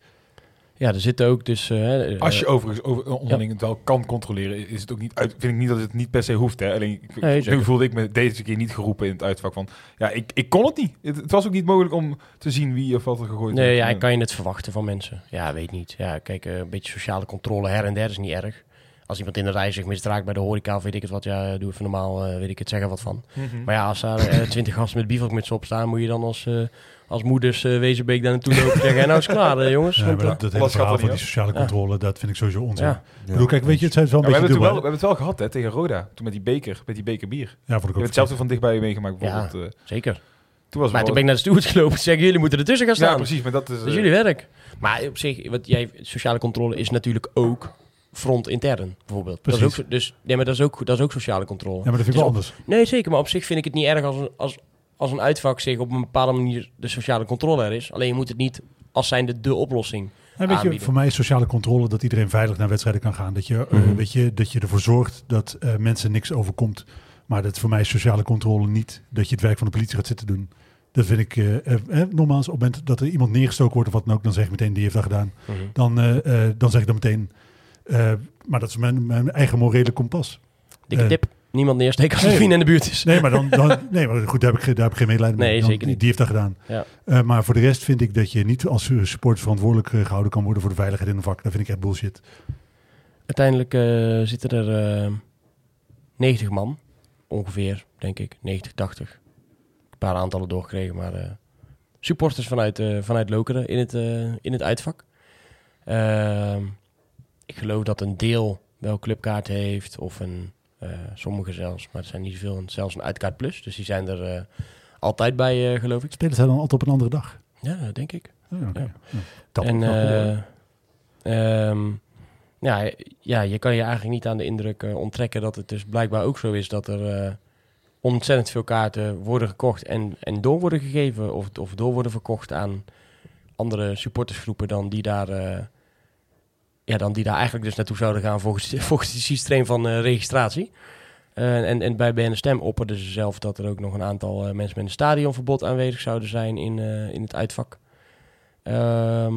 Ja, er zitten ook dus... eh, eh, Als je overigens over, onderling het wel kan controleren, is het ook niet uit, vind ik niet dat het niet per se hoeft. Hè? Alleen ik- Nee, zeker. voelde ik me deze keer niet geroepen in het uitvak van. Ja, ik, ik kon het niet. Het, het was ook niet mogelijk om te zien wie of wat er gegooid Nee, werd. ja, kan je het verwachten van mensen? Ja, weet niet. Ja, kijk, eh, een beetje sociale controle her en der is niet erg. Als iemand in de rij zich misdraagt bij de horeca of weet ik het wat, ja, doe even normaal, weet ik het zeggen wat van. Mhm. Maar ja, als daar twintig gasten met bivakmuts op staan, moet je dan als, als moeders eh, Wezenbeek daar naartoe lopen en zeggen, "En nou is het klaar, eh, jongens. Ja, maar eh, dat, dat hele verhaal er van niet die sociale Ja. controle, dat vind ik sowieso onzin. ja. Ik bedoel, kijk, weet je, het zijn wel een Ja, we, hebben het wel, we hebben het wel gehad hè, tegen Roda. Toen met die beker, met die beker bier. Ja, ook heb hetzelfde van dichtbij meegemaakt bijvoorbeeld. eh. zeker. toen was Maar toen ben ik naar de steward gelopen en zeggen, jullie moeten ertussen gaan Ja, staan. precies. Maar dat is... Dat is jullie werk. Maar op zich, wat jij, sociale controle is natuurlijk ook front intern, bijvoorbeeld. Dat is Precies. ook, dus, nee, maar dat is ook, dat is ook sociale controle. Ja, maar dat vind ik Het wel is anders. Nee, zeker. Maar op zich vind ik het niet erg als een, als, als een uitvak zich op een bepaalde manier de sociale controle er is. Alleen je moet het niet als zijnde de oplossing. Weet je, voor mij is sociale controle dat iedereen veilig naar wedstrijden kan gaan. Dat je, eh, Mhm. weet je, dat je ervoor zorgt dat eh, mensen niks overkomt. Maar dat voor mij is sociale controle niet dat je het werk van de politie gaat zitten doen. Dat vind ik, eh, eh, eh, nogmaals, op het moment dat er iemand neergestoken wordt of wat dan ook, dan zeg ik meteen die heeft dat gedaan. Dan, eh, eh, dan zeg ik dan meteen, eh, maar dat is mijn, mijn eigen morele kompas. Dikke tip. Niemand neersteken als nee. vrienden in de buurt is. Nee, maar dan, dan nee, maar goed, daar heb ik, daar heb ik geen medelijden mee. Nee, Dan- zeker niet. Die heeft dat gedaan. Ja. Eh, maar voor de rest vind ik dat je niet als supporter verantwoordelijk eh, gehouden kan worden voor de veiligheid in een vak. Dat vind ik echt bullshit. Uiteindelijk eh, zitten er eh 90 man. Ongeveer, denk ik. 90, 80. Een paar aantallen doorgekregen, maar supporters vanuit, vanuit Lokeren in het, in het uitvak. Ehm, ik geloof dat een deel wel clubkaart heeft, of een, sommige zelfs, maar er zijn niet zoveel, en zelfs een uitkaart plus. Dus die zijn er eh, altijd bij, eh, geloof ik. Spelen zij dan altijd op een andere dag? Ja, denk ik. Ja. Dat en eh, ehm, ja, ja, je kan je eigenlijk niet aan de indruk eh, onttrekken dat het dus blijkbaar ook zo is dat er eh, ontzettend veel kaarten worden gekocht en, en door worden gegeven of, of door worden verkocht aan andere supportersgroepen dan die daar, eh, ja, dan die daar eigenlijk dus naartoe zouden gaan volgens, volgens het systeem van eh, registratie. Eh, en, en bij BN Stem opperden ze zelf dat er ook nog een aantal eh, mensen met een stadionverbod aanwezig zouden zijn in, in het uitvak. Ehm,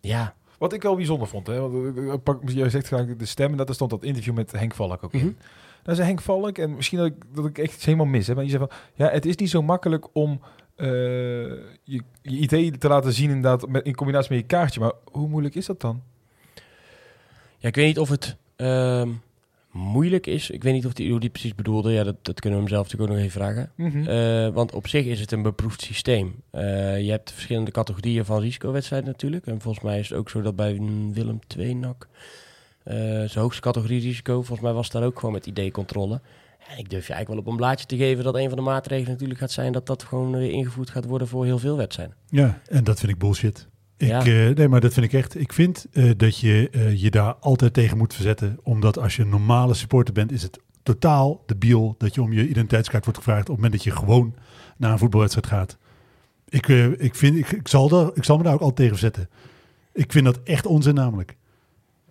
ja, Wat ik wel bijzonder vond, hè, want, jij zegt de stem en dat er stond dat interview met Henk Valk ook in. Mhm. Daar zei Henk Valk, en misschien dat ik, dat ik echt iets helemaal mis heb, maar je zei van, ja, het is niet zo makkelijk om je, je idee te laten zien inderdaad met, in combinatie met je kaartje, maar hoe moeilijk is dat dan? Ja, ik weet niet of het ehm, moeilijk is. Ik weet niet of die, hoe die precies bedoelde. Ja, dat, dat kunnen we hem zelf natuurlijk ook nog even vragen. Mhm. Eh, want op zich is het een beproefd systeem. Eh, je hebt verschillende categorieën van risicowedstrijden natuurlijk. En volgens mij is het ook zo dat bij Willem II NAC... eh zijn hoogste categorie risico, volgens mij was daar ook gewoon met ID-controle. En ik durf je eigenlijk wel op een blaadje te geven dat een van de maatregelen natuurlijk gaat zijn... dat dat gewoon weer ingevoerd gaat worden voor heel veel wedstrijden. Ja, en dat vind ik bullshit. Ik, Ja. eh, nee, maar dat vind ik echt. Ik vind eh, dat je eh, je daar altijd tegen moet verzetten. Omdat als je een normale supporter bent, is het totaal debiel dat je om je identiteitskaart wordt gevraagd op het moment dat je gewoon naar een voetbalwedstrijd gaat. Ik, ik, vind, ik, ik, zal daar, ik zal me daar ook al tegen verzetten. Ik vind dat echt onzin namelijk.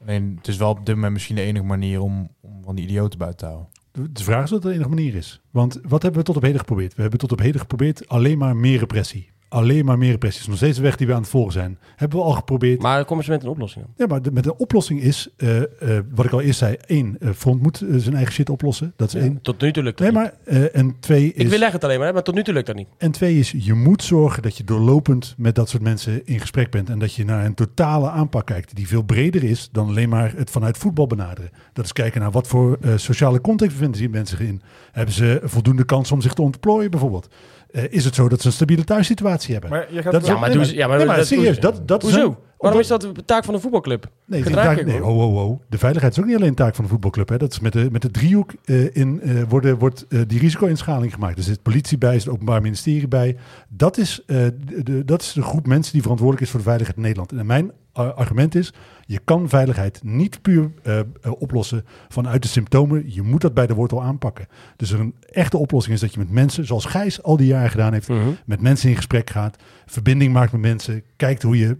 Alleen, het is wel op dit moment misschien de enige manier om, om van die idioten buiten te houden. De de vraag is of dat de enige manier is. Want wat hebben we tot op heden geprobeerd? We hebben tot op heden geprobeerd alleen maar meer repressie. Alleen maar meer repressie. Het is nog steeds de weg die we aan het volgen zijn. Hebben we al geprobeerd. Maar komen ze met een oplossing dan? Ja, maar de, met de oplossing is, eh, eh, wat ik al eerst zei, één, eh, Front moet zijn eigen shit oplossen. Dat is één. Tot nu toe lukt dat Nee, maar en twee Ik is, wil het alleen maar, hè, maar tot nu toe lukt dat niet. en twee is, je moet zorgen dat je doorlopend met dat soort mensen in gesprek bent en dat je naar een totale aanpak kijkt die veel breder is dan alleen maar het vanuit voetbal benaderen. Dat is kijken naar wat voor sociale context bevinden die mensen in. Hebben ze voldoende kans om zich te ontplooien bijvoorbeeld? Eh, is het zo dat ze een stabiele thuissituatie hebben? Maar je gaat Dat is Ja, ook- maar nee, ja, maar nee, maar dat- serieus, dat, dat is een- Waarom is dat de taak van de voetbalclub? Nee, taak- ho, ho, ho. de veiligheid is ook niet alleen taak van de voetbalclub. Hè. Dat is met de, met de driehoek eh, in, eh, worden, wordt eh, die risico-inschaling gemaakt. Er zit politie bij, er zit het Openbaar Ministerie bij. Dat is, eh, de, de- dat is de groep mensen die verantwoordelijk is voor de veiligheid in Nederland. En mijn eh, argument is, je kan veiligheid niet puur eh, eh, oplossen vanuit de symptomen. Je moet dat bij de wortel aanpakken. Dus een echte oplossing is dat je met mensen, zoals Gijs al die jaren gedaan heeft, Mhm. met mensen in gesprek gaat, verbinding maakt met mensen, kijkt hoe je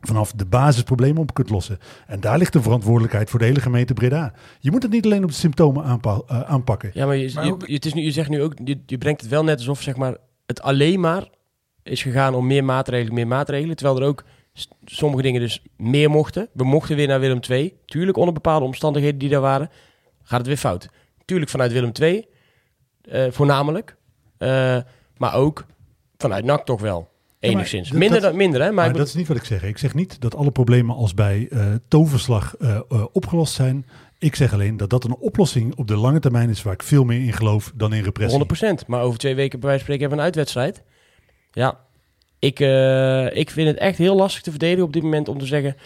vanaf de basisproblemen op kunt lossen. En daar ligt de verantwoordelijkheid voor de hele gemeente Breda. Je moet het niet alleen op de symptomen aanpa- eh, aanpakken. Ja, maar, je, Maar je, ook- je- het is nu, je zegt nu ook, je, je brengt het wel net alsof zeg maar, het alleen maar is gegaan om meer maatregelen, meer maatregelen. Terwijl er ook sommige dingen dus meer mochten. We mochten weer naar Willem II. Tuurlijk onder bepaalde omstandigheden die daar waren, gaat het weer fout. Tuurlijk vanuit Willem II, eh, voornamelijk. Eh, maar ook vanuit NAC toch wel, enigszins. minder, dat- dan, minder hè? Maar, Maar, dat is niet wat ik zeg. Ik zeg niet dat alle problemen als bij eh, toverslag opgelost zijn. Ik zeg alleen dat dat een oplossing op de lange termijn is waar ik veel meer in geloof dan in repressie. 100%. Maar over twee weken bij wijze van spreken hebben we een uitwedstrijd. Ja, ik, eh, ik vind het echt heel lastig te verdedigen op dit moment om te zeggen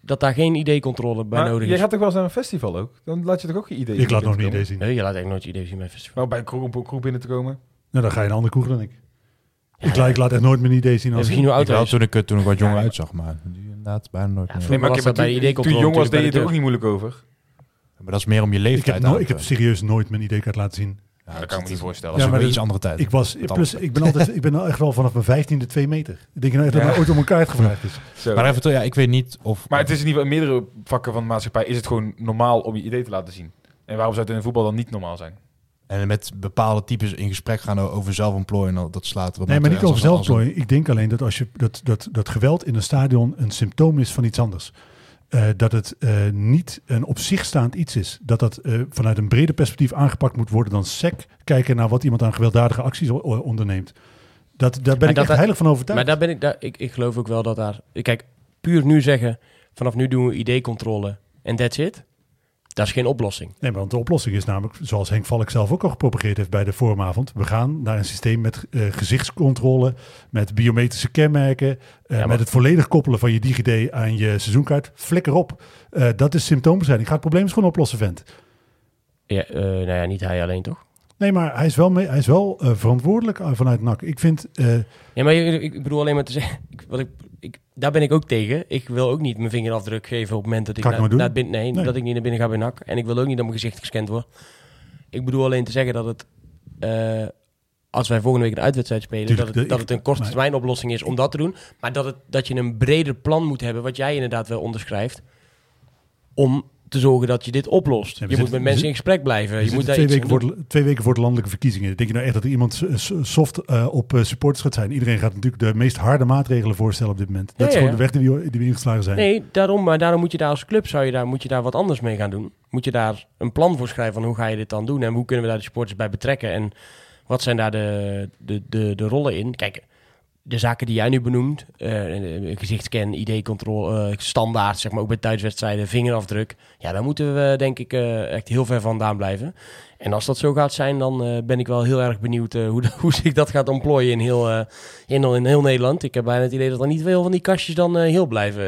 dat daar geen ID-controle bij Maar nodig is. gaat toch wel eens naar een festival ook? Dan laat je toch ook je idee Ik laat nog niet idee zien. Nee, je laat echt nooit je idee zien bij een festival. Nou, bij een kroeg, een kroeg binnen te komen. Nou, dan ga je een andere kroeg dan ik. Ja, ik, laat, ik laat echt nooit mijn idee zien. Ja, Als misschien hoe Ik oud wel hij is. toen ik, er- toen ik wat jonger Ja, uitzag, maar nu inderdaad bijna nooit Ja, meer. vroeger- was dat bij de toen- ID-controle Toen je jong was, deed je bij ook niet moeilijk over. Maar dat is meer om je ik, leeftijd heb no- te ik heb serieus nooit mijn ID-kaart laten zien. Ja, dat kan ik me niet voorstellen. Ja, maar dat- iets andere tijd. Ik was, plus, ik ben altijd, ik ben al echt wel vanaf mijn vijftiende twee meter. Ik denk nou echt dat Ja. er ooit om een kaart gevraagd is. Zo. Maar even, ja, ik weet niet of... Maar het is in ieder geval in meerdere vakken van de maatschappij is het gewoon normaal om je idee te laten zien. En waarom zou het in de voetbal dan niet normaal zijn? En met bepaalde types in gesprek gaan over zelfontplooien, nou, dat slaat erop. Nee, maar niet over zelfplooien. Ik denk alleen dat als je dat, dat, dat geweld in een stadion een symptoom is van iets anders. Eh, dat het eh, niet een op zich staand iets is. Dat dat eh, vanuit een breder perspectief aangepakt moet worden dan sec kijken naar wat iemand aan gewelddadige acties onderneemt. Dat, daar ben Maar ik dat- echt heilig van overtuigd. Maar daar ben ik, daar, ik, ik geloof ook wel dat daar... Kijk, puur nu zeggen, vanaf nu doen we ID-controle en that's it. Dat is geen oplossing. Nee, maar want de oplossing is namelijk, zoals Henk Valk zelf ook al gepropageerd heeft bij de vormavond. We gaan naar een systeem met eh, gezichtscontrole, met biometrische kenmerken, maar- met het volledig koppelen van je DigiD aan je seizoenkaart. Flikker op. Eh, dat is symptoombestrijding. Ga het probleem eens gewoon oplossen, vent. Ja, nou ja, niet hij alleen toch? Nee, maar hij is wel, mee, hij is wel verantwoordelijk vanuit NAC. Ik vind, Ja, maar ik, ik bedoel alleen maar te zeggen, wat ik, ik, daar ben ik ook tegen. Ik wil ook niet mijn vingerafdruk geven op het moment dat ik, naar- naar bin- nee, Nee. dat ik niet naar binnen ga bij NAC. En ik wil ook niet dat mijn gezicht gescand wordt. Ik bedoel alleen te zeggen dat het, eh, als wij volgende week een uitwedstrijd spelen, Tuurlijk, dat het, de- dat ik- het een korte termijn oplossing is om dat te doen. Maar dat, het, dat je een breder plan moet hebben, wat jij inderdaad wel onderschrijft, om te zorgen dat je dit oplost. Ja, je moet met mensen in gesprek blijven. je moet daar twee, weken voor de, twee weken voor de landelijke verkiezingen. Denk je nou echt dat er iemand soft eh, op eh, supporters gaat zijn? Iedereen gaat natuurlijk de meest harde maatregelen voorstellen op dit moment. Dat Ja, is gewoon de weg die we, die we ingeslagen zijn. Nee, daarom, maar daarom moet je daar als club zou je daar, moet je daar wat anders mee gaan doen. Moet je daar een plan voor schrijven van hoe ga je dit dan doen en hoe kunnen we daar de supporters bij betrekken en wat zijn daar de, de, de, de rollen in. Kijk, de zaken die jij nu benoemt, eh, gezichtscan, ID-controle, eh, standaard, zeg maar ook bij thuiswedstrijden, vingerafdruk. Ja, daar moeten we denk ik echt heel ver vandaan blijven. En als dat zo gaat zijn, dan eh, ben ik wel heel erg benieuwd eh, hoe, hoe zich dat gaat ontplooien in heel, eh, in, in heel Nederland. Ik heb bijna het idee dat er niet veel van die kastjes dan heel blijven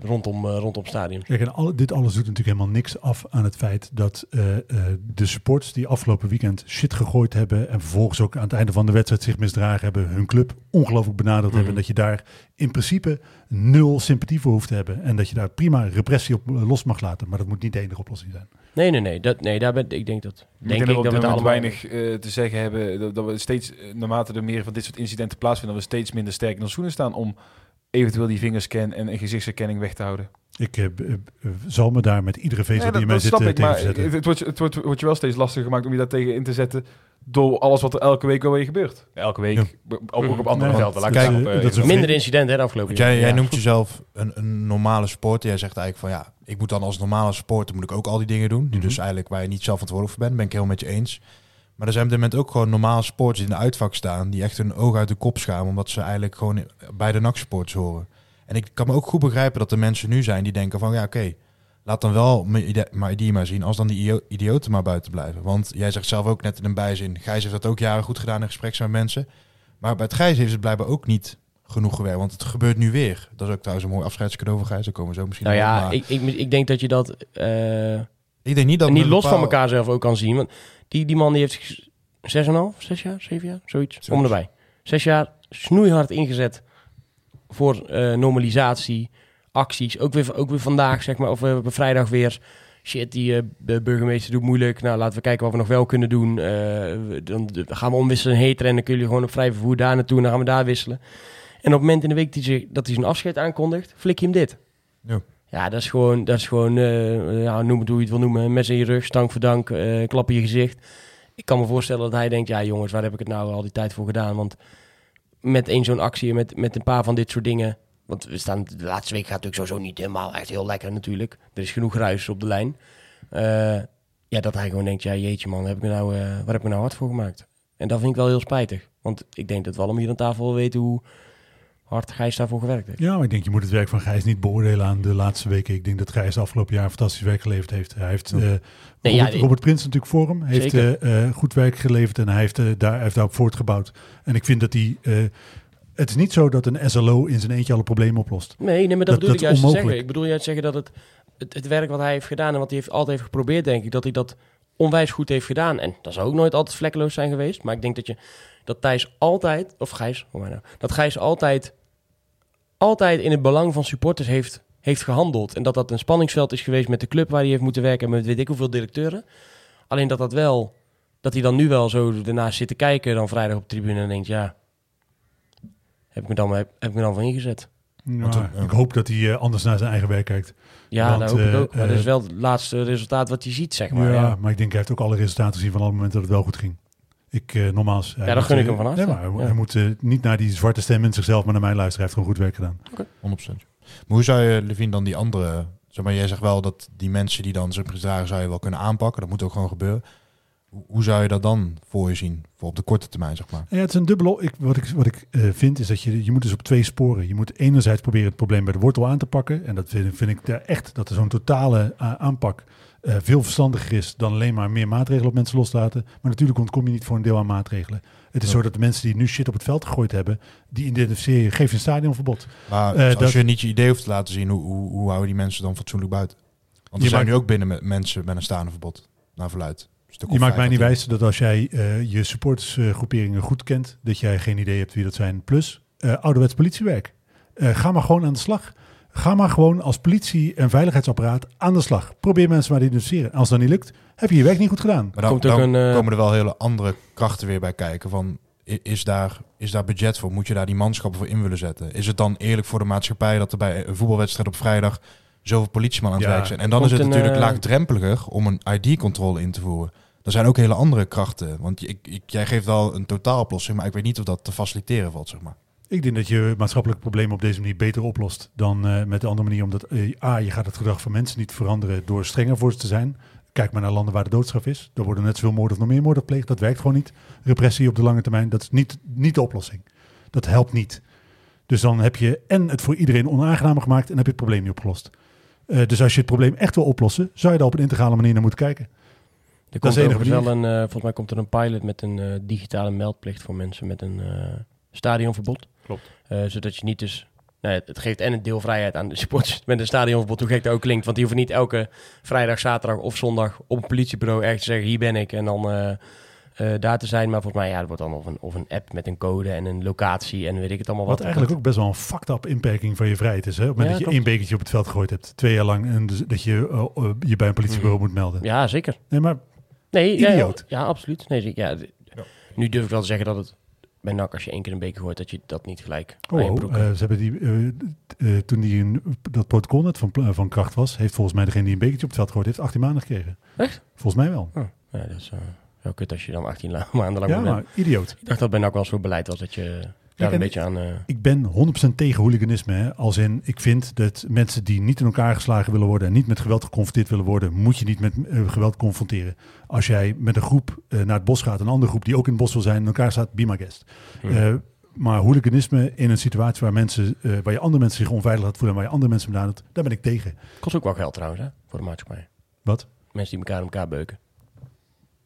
rondom, rondom stadion. Kijk, en alle, dit alles doet natuurlijk helemaal niks af aan het feit dat de supporters die afgelopen weekend shit gegooid hebben en vervolgens ook aan het einde van de wedstrijd zich misdragen hebben, hun club ongelooflijk benaderd Mhm. hebben, dat je daar in principe nul sympathie voor hoeft te hebben en dat je daar prima repressie op los mag laten, maar dat moet niet de enige oplossing zijn. Nee, nee, nee. Dat, nee daar ben, ik denk dat Ik Denk denk dat we ik dat moment weinig eh, te zeggen hebben. Dat, dat we steeds, eh, naarmate er meer van dit soort incidenten plaatsvinden, dat we steeds minder sterk in ons schoenen staan om eventueel die vingerscan en een gezichtsherkenning weg te houden. Ik eh, zal me daar met iedere vezel die in mij zit ik, tegen maar verzetten. het wordt, het, wordt, wordt je wel steeds lastiger gemaakt om je daar tegen in te zetten door alles wat er elke week wel weer gebeurt. Elke week, Ja. ook, op andere Nee, velden. Laat daarop, eh, dat is Minder incidenten hè, de afgelopen Want jij, jij jaar. noemt jezelf een, een normale sporter. Jij zegt eigenlijk van ja, ik moet dan als normale sporter moet ik ook al die dingen doen. Die Mhm. dus eigenlijk waar je niet zelf verantwoordelijk voor bent, ben ik heel met je eens. Maar er zijn op dit moment ook gewoon normale sporters die in de uitvak staan, die echt hun oog uit de kop schamen, omdat ze eigenlijk gewoon bij de NAC-sports horen. En ik kan me ook goed begrijpen dat er mensen nu zijn die denken van ja, oké, laat dan wel mijn idee maar zien, als dan die idio- idioten maar buiten blijven. Want jij zegt zelf ook net in een bijzin, Gijs heeft dat ook jaren goed gedaan in gesprek met mensen. Maar bij het Gijs heeft het blijkbaar ook niet genoeg gewerkt, want het gebeurt nu weer. Dat is ook trouwens een mooi afscheidscadeau voor Gijs, daar komen we zo misschien Nou ja, maar ik, ik, ik denk dat je dat eh, ik denk niet dat niet los van elkaar zelf ook kan zien. Want die, die man die heeft zich 6,5, 6 jaar, 7 jaar, zoiets, Zoiets. om en erbij. Zes jaar snoeihard ingezet voor eh, normalisatie, acties. Ook weer, ook weer vandaag, zeg maar, of eh, op vrijdag weer. Shit, die eh, de burgemeester doet moeilijk. Nou, laten we kijken wat we nog wel kunnen doen. Eh, we- dan gaan we omwisselen in heter en dan kun je gewoon op vrij vervoer daar naartoe en dan gaan we daar wisselen. En op het moment in de week die zich, dat hij zijn afscheid aankondigt, flik je hem dit. Ja. Ja, dat is gewoon, dat is gewoon eh, ja, noem het hoe je het wil noemen. Mes in je rug, stank voor dank, eh, klap in je gezicht. Ik kan me voorstellen dat hij denkt, ja jongens, waar heb ik het nou al die tijd voor gedaan? Want met één zo'n actie met, met een paar van dit soort dingen... Want we staan, de laatste week gaat natuurlijk sowieso niet helemaal echt heel lekker natuurlijk. Er is genoeg ruis op de lijn. Eh, ja, dat hij gewoon denkt, ja jeetje man, heb ik nou, eh, waar heb ik me nou hard voor gemaakt? En dat vind ik wel heel spijtig. Want ik denk dat we allemaal hier aan tafel weten hoe hard Gijs daarvoor gewerkt heeft. Ja, maar ik denk je moet het werk van Gijs niet beoordelen aan de laatste weken. Ik denk dat Gijs afgelopen jaar fantastisch werk geleverd heeft. Hij heeft eh, Nee, Robert, ja, Robert Prins natuurlijk voor hem. Heeft goed werk geleverd en hij heeft, daar, heeft daarop voortgebouwd. En ik vind dat hij... het is niet zo dat een SLO in zijn eentje alle problemen oplost. Nee, nee maar dat, Dat- bedoel dat ik is juist te zeggen. Ik bedoel juist te zeggen dat het, het, het werk wat hij heeft gedaan en wat hij heeft, altijd heeft geprobeerd, denk ik, dat hij dat onwijs goed heeft gedaan. En dat zou ook nooit altijd vlekkeloos zijn geweest. Maar ik denk dat je dat Thijs altijd, of Gijs, hoe maar nou, dat Gijs altijd, altijd in het belang van supporters heeft, heeft gehandeld. En dat dat een spanningsveld is geweest met de club waar hij heeft moeten werken, met weet ik hoeveel directeuren. Alleen dat dat wel, dat hij dan nu wel zo ernaast zit te kijken dan vrijdag op de tribune en denkt, ja, heb ik me dan, heb, heb ik me dan voor ingezet. Nou, ja. Ik hoop dat hij eh, anders naar zijn eigen werk kijkt. Ja, Want, dat hoop ik eh, ook. Maar dat eh, is wel het laatste resultaat wat je ziet, zeg maar. ja, Ja, maar ik denk hij heeft ook alle resultaten gezien van alle momenten dat het wel goed ging. Ik, eh, nogmaals... hij dat moet, gun ik eh, hem van harte. Nee, maar hij, Ja. hij moet eh, niet naar die zwarte stem in zichzelf, maar naar mijn luisteren. Hij heeft gewoon goed werk gedaan. 100%. Maar hoe zou je, Levine, dan die andere... Zeg maar, jij zegt wel dat die mensen die dan zijn gedragen zou je wel kunnen aanpakken. Dat moet ook gewoon gebeuren. Hoe, zou je dat dan voor je zien? Voor op de korte termijn, zeg maar. Ja, het is een dubbele. Ik, wat ik, wat ik eh, vind is dat je, je moet dus op twee sporen. Je moet enerzijds proberen het probleem bij de wortel aan te pakken. En dat vind, vind ik daar echt dat er zo'n totale eh, aanpak eh, veel verstandiger is dan alleen maar meer maatregelen op mensen loslaten. Maar natuurlijk ontkom je niet voor een deel aan maatregelen. Het is Ja. zo dat de mensen die nu shit op het veld gegooid hebben, die identificeer je, geef je een stadionverbod. Maar als dat- je niet je idee hoeft te laten zien, hoe, hoe, hoe houden die mensen dan fatsoenlijk buiten? Want Je er zijn nu ook binnen met mensen met een staande verbod. Naar verluid. Stuk Je maakt mij niet wijs dat als jij eh, je supportersgroeperingen goed kent, dat jij geen idee hebt wie dat zijn. Plus, eh ouderwets politiewerk. Eh, ga maar gewoon aan de slag. Ga maar gewoon als politie en veiligheidsapparaat aan de slag. Probeer mensen maar te identificeren. Als dat niet lukt, heb je je werk niet goed gedaan. Maar dan, Komt ook dan een, komen er wel hele andere krachten weer bij kijken. Van, is, daar, is daar budget voor? Moet je daar die manschappen voor in willen zetten? Is het dan eerlijk voor de maatschappij dat er bij een voetbalwedstrijd op vrijdag zoveel politieman aan het Ja, werk zijn? En dan komt is het een, natuurlijk laagdrempeliger om een ID-controle in te voeren. Er zijn ook hele andere krachten. Want ik, ik, jij geeft wel een totaaloplossing, maar ik weet niet of dat te faciliteren valt, zeg maar. Ik denk dat je maatschappelijke problemen op deze manier beter oplost dan eh, met de andere manier. Omdat eh, A, je gaat het gedrag van mensen niet veranderen door strenger voor ze te zijn. Kijk maar naar landen waar de doodstraf is. Er worden net zoveel moorden of nog meer moorden gepleegd. Dat werkt gewoon niet. Repressie op de lange termijn, dat is niet, niet de oplossing. Dat helpt niet. Dus dan heb je en het voor iedereen onaangenamer gemaakt en heb je het probleem niet opgelost. Eh, dus als je het probleem echt wil oplossen, zou je daar op een integrale manier naar moeten kijken. Er Dat komt is enige overigens wel een, eh, volgens mij komt er een pilot met een eh, digitale meldplicht voor mensen met een eh, stadionverbod. Klopt. Zodat je niet dus... Nou, het geeft en een deel vrijheid aan de supporters met een stadionverbod, hoe gek dat ook klinkt. Want die hoeven niet elke vrijdag, zaterdag of zondag op een politiebureau ergens te zeggen, hier ben ik. En dan daar te zijn. Maar volgens mij, ja, er wordt dan of een, of een app met een code en een locatie en weet ik het allemaal wat. Wat eigenlijk ook best wel een fucked up inperking van je vrijheid is. Hè? Op het moment Ja, dat je klopt. één bekertje op het veld gegooid hebt, twee jaar lang, en dus dat je je bij een politiebureau moet melden. Ja, zeker. Nee, maar Nee, ja, Idioot. Ja, absoluut. Nee, ja, Nu durf ik wel te zeggen dat het bij NAC, als je één keer een beker gooit, dat je dat niet gelijk Oh, eh, ze hebben die, eh, eh, toen die een, dat protocol net van, van kracht was, heeft volgens mij degene die een bekertje op het veld gegooid heeft 18 maanden gekregen. Echt? Volgens mij wel. Oh, ja, dat is wel kut als je dan 18 la- maanden lang Ja, maar idioot. Ik dacht dat bij NAC wel zo'n beleid was dat je daar en een beetje aan... eh, Ik ben 100% tegen hooliganisme. Hè. Als in, ik vind dat mensen die niet in elkaar geslagen willen worden en niet met geweld geconfronteerd willen worden, moet je niet met eh, geweld confronteren. Als jij met een groep eh, naar het bos gaat, een andere groep die ook in het bos wil zijn, in elkaar staat, be my guest. Hmm. Maar hooliganisme in een situatie waar, mensen, waar je andere mensen zich onveilig laat voelen en waar je andere mensen benadert, daar ben ik tegen. kost ook wel geld trouwens, hè, voor de maatschappij. Wat? Mensen die elkaar in elkaar beuken.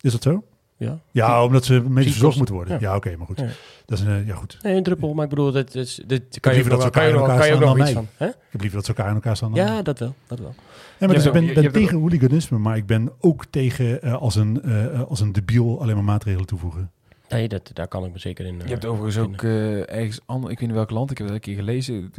Is dat zo? Ja? Ja, omdat ze medisch verzorgd moeten worden. Ja. Ja, oké, maar goed. Ja. Dat is een, eh, ja, goed. Nee, een druppel, maar ik bedoel, dit, dit, dit kan je dat nog ze wel- kan je nog- kan je nog iets van. Hè? Ik heb liever dat ze elkaar in elkaar staan. dan Ja, dat wel. Dat wel. Ja, maar dus ik ben, ben je tegen hooliganisme, maar ik ben ook tegen eh, als, een, eh, als een debiel alleen maar maatregelen toevoegen. Nee, dat, daar kan ik me zeker in Je hebt overigens ook eh, ergens anders, ik weet niet welk land, ik heb dat een keer gelezen,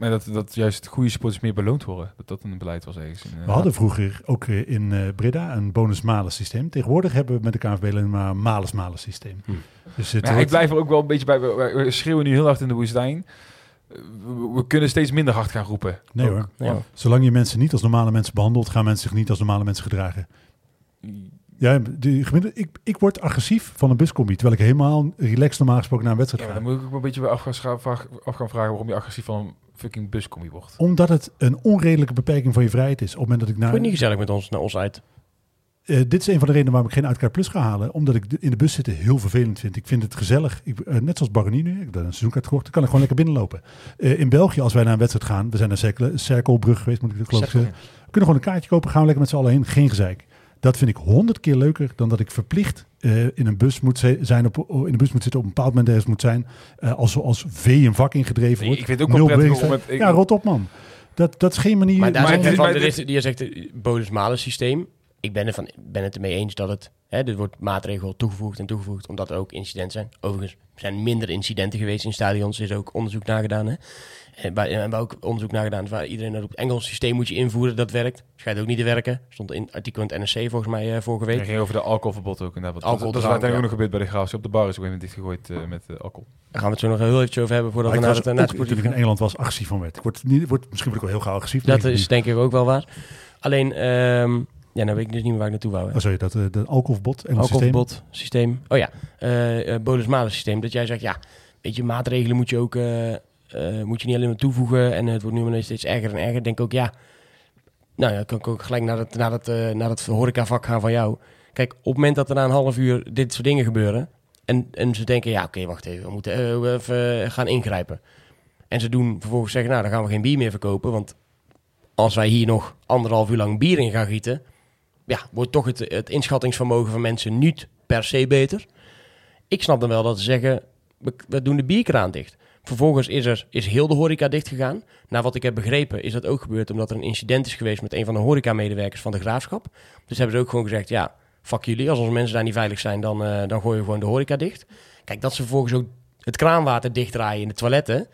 maar dat, dat juist goede supporters meer beloond worden. Dat dat een beleid was ergens. in, eh, We hadden vroeger ook eh, in eh, Breda een bonus-malus systeem. Tegenwoordig hebben we met de KNVB alleen maar een malus-malus systeem. Hm. Dus het Maar ja, wordt- ik blijf er ook wel een beetje bij. We, we- we schreeuwen nu heel hard in de woestijn. We, we kunnen steeds minder hard gaan roepen. Nee Ook. hoor. Ja. Zolang je mensen niet als normale mensen behandelt, gaan mensen zich niet als normale mensen gedragen. Ja, de, gemiddelde- ik, ik word agressief van een buscombi, terwijl ik helemaal relaxed normaal gesproken naar een wedstrijd ga. dan moet ik ook een beetje af gaan, vragen waarom je agressief van een fucking buscombi wordt. Omdat het een onredelijke beperking van je vrijheid is. Op het moment dat ik Vond je naar... niet gezellig met ons, naar ons uit? Eh, dit is een van de redenen waarom ik geen Uitkaart Plus ga halen. Omdat ik de- in de bus zitten heel vervelend vind. Ik vind het gezellig. Ik, eh, net zoals Baronie nu. Ik heb daar een seizoenkaart gekocht. Dan kan ik gewoon lekker binnenlopen. Eh, in België, als wij naar een wedstrijd gaan. We zijn naar Cercle, Cerkelbrug geweest, moet ik dat geloof ik zeggen. We kunnen gewoon een kaartje kopen. Gaan we lekker met z'n allen heen. Geen gezeik. Dat vind ik honderd keer leuker dan dat ik verplicht eh, in een bus moet zijn op, in de bus moet zitten op een bepaald moment ergens moet zijn. eh, als, als vee een vak ingedreven Ik, wordt. ik vind het ook wel prettig om het... ik- Ja, rot op man. Dat, dat is geen manier. Maar daar maar zegt van, maar er dit- die zegt het bonus-malus systeem. Ik ben, ervan, ben het ermee eens dat het... Hè, dit wordt maatregel toegevoegd en toegevoegd omdat er ook incidenten zijn. Overigens zijn minder incidenten geweest in stadions. Er is ook onderzoek naar gedaan. Hè? En waar, en waar ook onderzoek naar gedaan waar iedereen dat op het Engels systeem moet je invoeren. Dat werkt. Schijnt ook niet te werken. Stond in artikel in het NRC volgens mij eh, vorige Het week. ging over de alcoholverbod ook. inderdaad. Alcohol, dat, dat is drank, uiteindelijk ja. ook nog gebeurd bij de Graafschap. Op de bar is ook even dichtgegooid eh, met eh, alcohol. Daar gaan we het zo nog heel eventjes over hebben voordat Maar we naar het, naar het sportief in. Engeland was agressief van werd. Ik word, niet, word, misschien word ik wel heel gauw agressief. Dat is denk ik ook wel waar. Alleen, ehm, ja, nou weet ik dus niet meer waar ik naartoe wou. hè. Oh, sorry, dat, eh, dat alcoholverbod, systeem. Alcoholverbod systeem. Oh ja, eh uh, systeem. Dat jij zegt, ja, weet je, maatregelen moet je ook eh, eh, moet je niet alleen maar toevoegen. En het wordt nu maar steeds erger en erger. Denk ook, ja, nou ja, kan ik ook gelijk naar het, naar het, eh, naar het horecavak gaan van jou. Kijk, op het moment dat er na een half uur dit soort dingen gebeuren. En, en ze denken, ja, oké, wacht even, we moeten eh, even gaan ingrijpen. En ze doen vervolgens zeggen, nou, dan gaan we geen bier meer verkopen. Want als wij hier nog anderhalf uur lang bier in gaan gieten, ja, wordt toch het, het inschattingsvermogen van mensen niet per se beter. Ik snap dan wel dat ze zeggen, we doen de bierkraan dicht. Vervolgens is, er, is heel de horeca dicht gegaan. Naar wat ik heb begrepen is dat ook gebeurd omdat er een incident is geweest met een van de horeca-medewerkers van de graafschap. Dus hebben ze ook gewoon gezegd, ja, fuck jullie. Als onze mensen daar niet veilig zijn, dan, uh, dan gooien we gewoon de horeca dicht. Kijk, dat ze vervolgens ook het kraanwater dichtdraaien in de toiletten.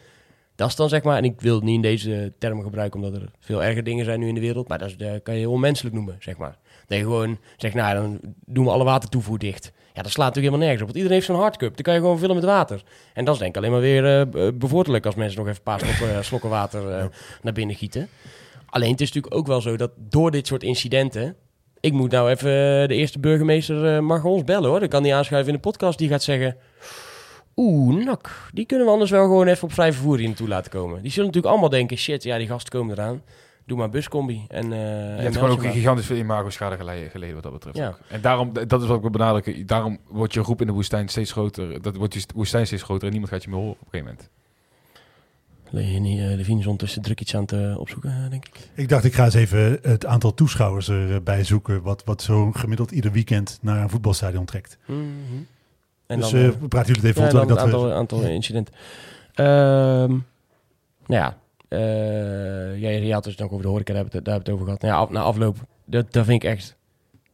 Dat is dan zeg maar, en ik wil het niet in deze termen gebruiken, omdat er veel erger dingen zijn nu in de wereld. Maar dat, is, dat kan je onmenselijk noemen, zeg maar. Dat je gewoon zegt, nou dan doen we alle watertoevoer dicht. Ja, dat slaat natuurlijk helemaal nergens op. Want iedereen heeft zo'n hardcup. Dan kan je gewoon vullen met water. En dat is denk ik alleen maar weer uh, bevorderlijk als mensen nog even een paar slokken, uh, slokken water uh, ja. naar binnen gieten. Alleen het is natuurlijk ook wel zo dat door dit soort incidenten... Ik moet nou even de eerste burgemeester mag ons bellen hoor. Dan kan die aanschuiven in de podcast. Die gaat zeggen... Oeh, nak. Die kunnen we anders wel gewoon even op vrij vervoer hier naartoe laten komen. Die zullen natuurlijk allemaal denken... Shit, ja, die gasten komen eraan. Doe maar buscombi. En, uh, je hebt gewoon ook een gigantisch veel imago-schade geleden, geleden wat dat betreft. Ja. Ook. En daarom, dat is wat ik wil benadrukken. Daarom wordt je roep in de woestijn steeds groter. Dat wordt je woestijn steeds groter en niemand gaat je meer horen op een gegeven moment. Leg je niet uh, de Venus ondertussen druk iets aan het uh, opzoeken, denk ik? Ik dacht, ik ga eens even het aantal toeschouwers erbij zoeken. Wat, wat zo gemiddeld ieder weekend naar een voetbalstadion trekt. Mm -hmm. En dus dan, uh, praten jullie het even ja, op. Het aantal, we... aantal incidenten. Um, nou ja, jij ja, had dus nog over de horeca, daar hebben we het over gehad. Nou ja, af, na afloop, dat, dat vind ik echt...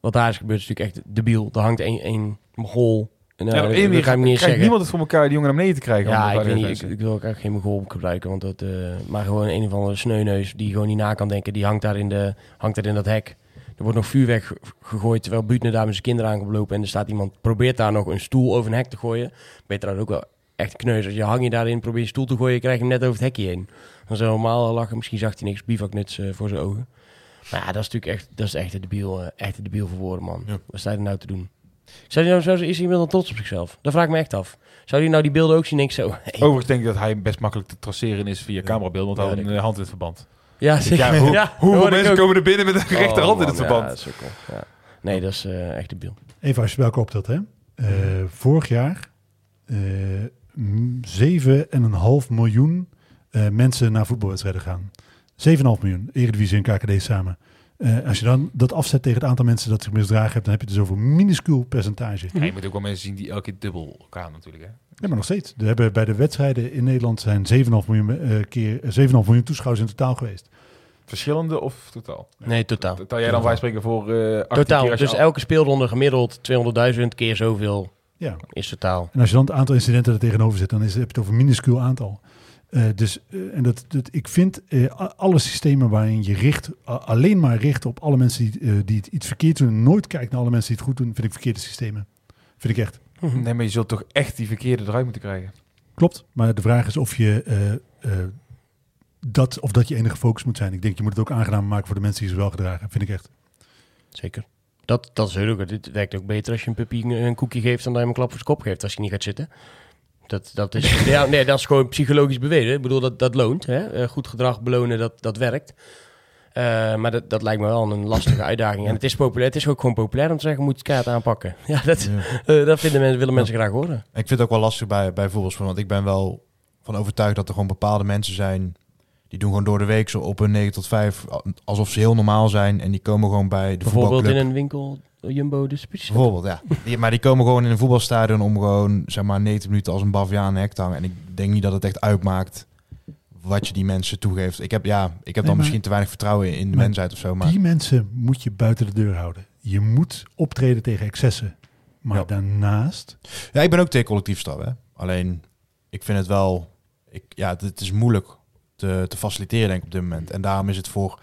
Wat daar is gebeurd is natuurlijk echt debiel. Er hangt een, een mogol... En, uh, ja, dat, dat niet niemand het voor elkaar die jongen naar beneden te krijgen. Ja, ik, weet niet, ik, ik, wil ook eigenlijk geen mogol gebruiken. Want dat, uh, maar gewoon een of andere sneuneus die gewoon niet na kan denken. Die hangt daar in, de, hangt daar in dat hek. Er wordt nog vuurwerk ge- gegooid terwijl Buutner daar met zijn kinderen aan komt lopen. En er staat iemand, probeert daar nog een stoel over een hek te gooien. Je trouwens ook wel echt kneus. Als je hang je daarin, probeer je stoel te gooien, krijg je hem net over het hekje heen. Dan zou normaal lachen. Misschien zag hij niks bivaknuts eh, voor zijn ogen. Maar ja, dat is natuurlijk echt, dat is echt een debiel, eh, echt een debiel voor woorden, man. Ja. Wat sta je er nou te doen? Zou hij nou, zou, is iemand dan trots op zichzelf? Dat vraag ik me echt af. Zou hij nou die beelden ook zien en denk ik zo... hey. Overigens denk ik dat hij best makkelijk te traceren is via camerabeeld, want hij Ja, had een dat- eh, hand in het verband. Ja, zeker. Ja, hoe, Ja, hoeveel mensen ook. komen er binnen met een rechterhand in het Oh, verband? Ja. Nee, dat is eh, echt debiel. Even als je bij elkaar optelt, hè. Eh, vorig jaar eh, m- 7,5 miljoen eh, mensen naar voetbalwedstrijden gaan. 7,5 miljoen, Eredivisie en KKD samen. Eh, als je dan dat afzet tegen het aantal mensen dat zich misdragen hebt, dan heb je dus over een minuscuul percentage. Ja, je moet ook wel mensen zien die elke keer dubbel elkaar natuurlijk. Hè? Ja, maar nog steeds. Er hebben bij de wedstrijden in Nederland zijn 7,5 miljoen, eh, keer, eh, 7,5 miljoen toeschouwers in totaal geweest. Verschillende of totaal? Nee, totaal. Tel jij dan wij spreken voor eh 18 Totaal. Dus al- elke speelronde gemiddeld 200.000 keer zoveel Ja. is totaal. En als je dan het aantal incidenten er tegenover zet, dan is, heb je het over een minuscuul aantal. Eh, dus eh, en dat, dat, ik vind eh, alle systemen waarin je richt, alleen maar richt op alle mensen die, eh, die het iets verkeerd doen, en nooit kijkt naar alle mensen die het goed doen, vind ik verkeerde systemen. Vind ik echt. Nee, maar je zult toch echt die verkeerde eruit moeten krijgen. Klopt. Maar de vraag is of je eh, eh, dat of dat je enige focus moet zijn. Ik denk je moet het ook aangenaam maken voor de mensen die zich wel gedragen. Vind ik echt. Zeker. Dat, dat is ook. Dit werkt ook beter als je een puppy een, een koekje geeft dan dat je hem een klap voor zijn kop geeft als hij niet gaat zitten. Dat, dat, is, ja, nee, dat is gewoon psychologisch bewezen. Ik bedoel, dat, dat loont. Hè? Eh, goed gedrag belonen, dat, dat werkt. Eh, maar dat, dat lijkt me wel een lastige uitdaging. En het is populair. Het is ook gewoon populair om te zeggen, moet je het keihard aanpakken. Ja, dat, Ja. eh, dat vinden mensen, willen mensen graag horen. Ik vind het ook wel lastig bij, bij voetbalsport, want ik ben wel van overtuigd dat er gewoon bepaalde mensen zijn die doen gewoon door de week zo op een 9 tot 5 alsof ze heel normaal zijn en die komen gewoon bij de Bijvoorbeeld in een winkel, Jumbo, de special. Bijvoorbeeld, ja. Die, maar die komen gewoon in een voetbalstadion om gewoon, zeg maar, 90 minuten als een baviaan hek te hangen. En ik denk niet dat het echt uitmaakt wat je die mensen toegeeft. Ik heb, ja, ik heb dan maar- misschien te weinig vertrouwen in de mensheid of zo. Maar Die mensen moet je buiten de deur houden. Je moet optreden tegen excessen. Maar Ja. daarnaast, ja, ik ben ook tegen collectief straf, hè. Alleen, ik vind het wel, ik, ja, het is moeilijk te, te faciliteren, denk ik, op dit moment. En daarom is het voor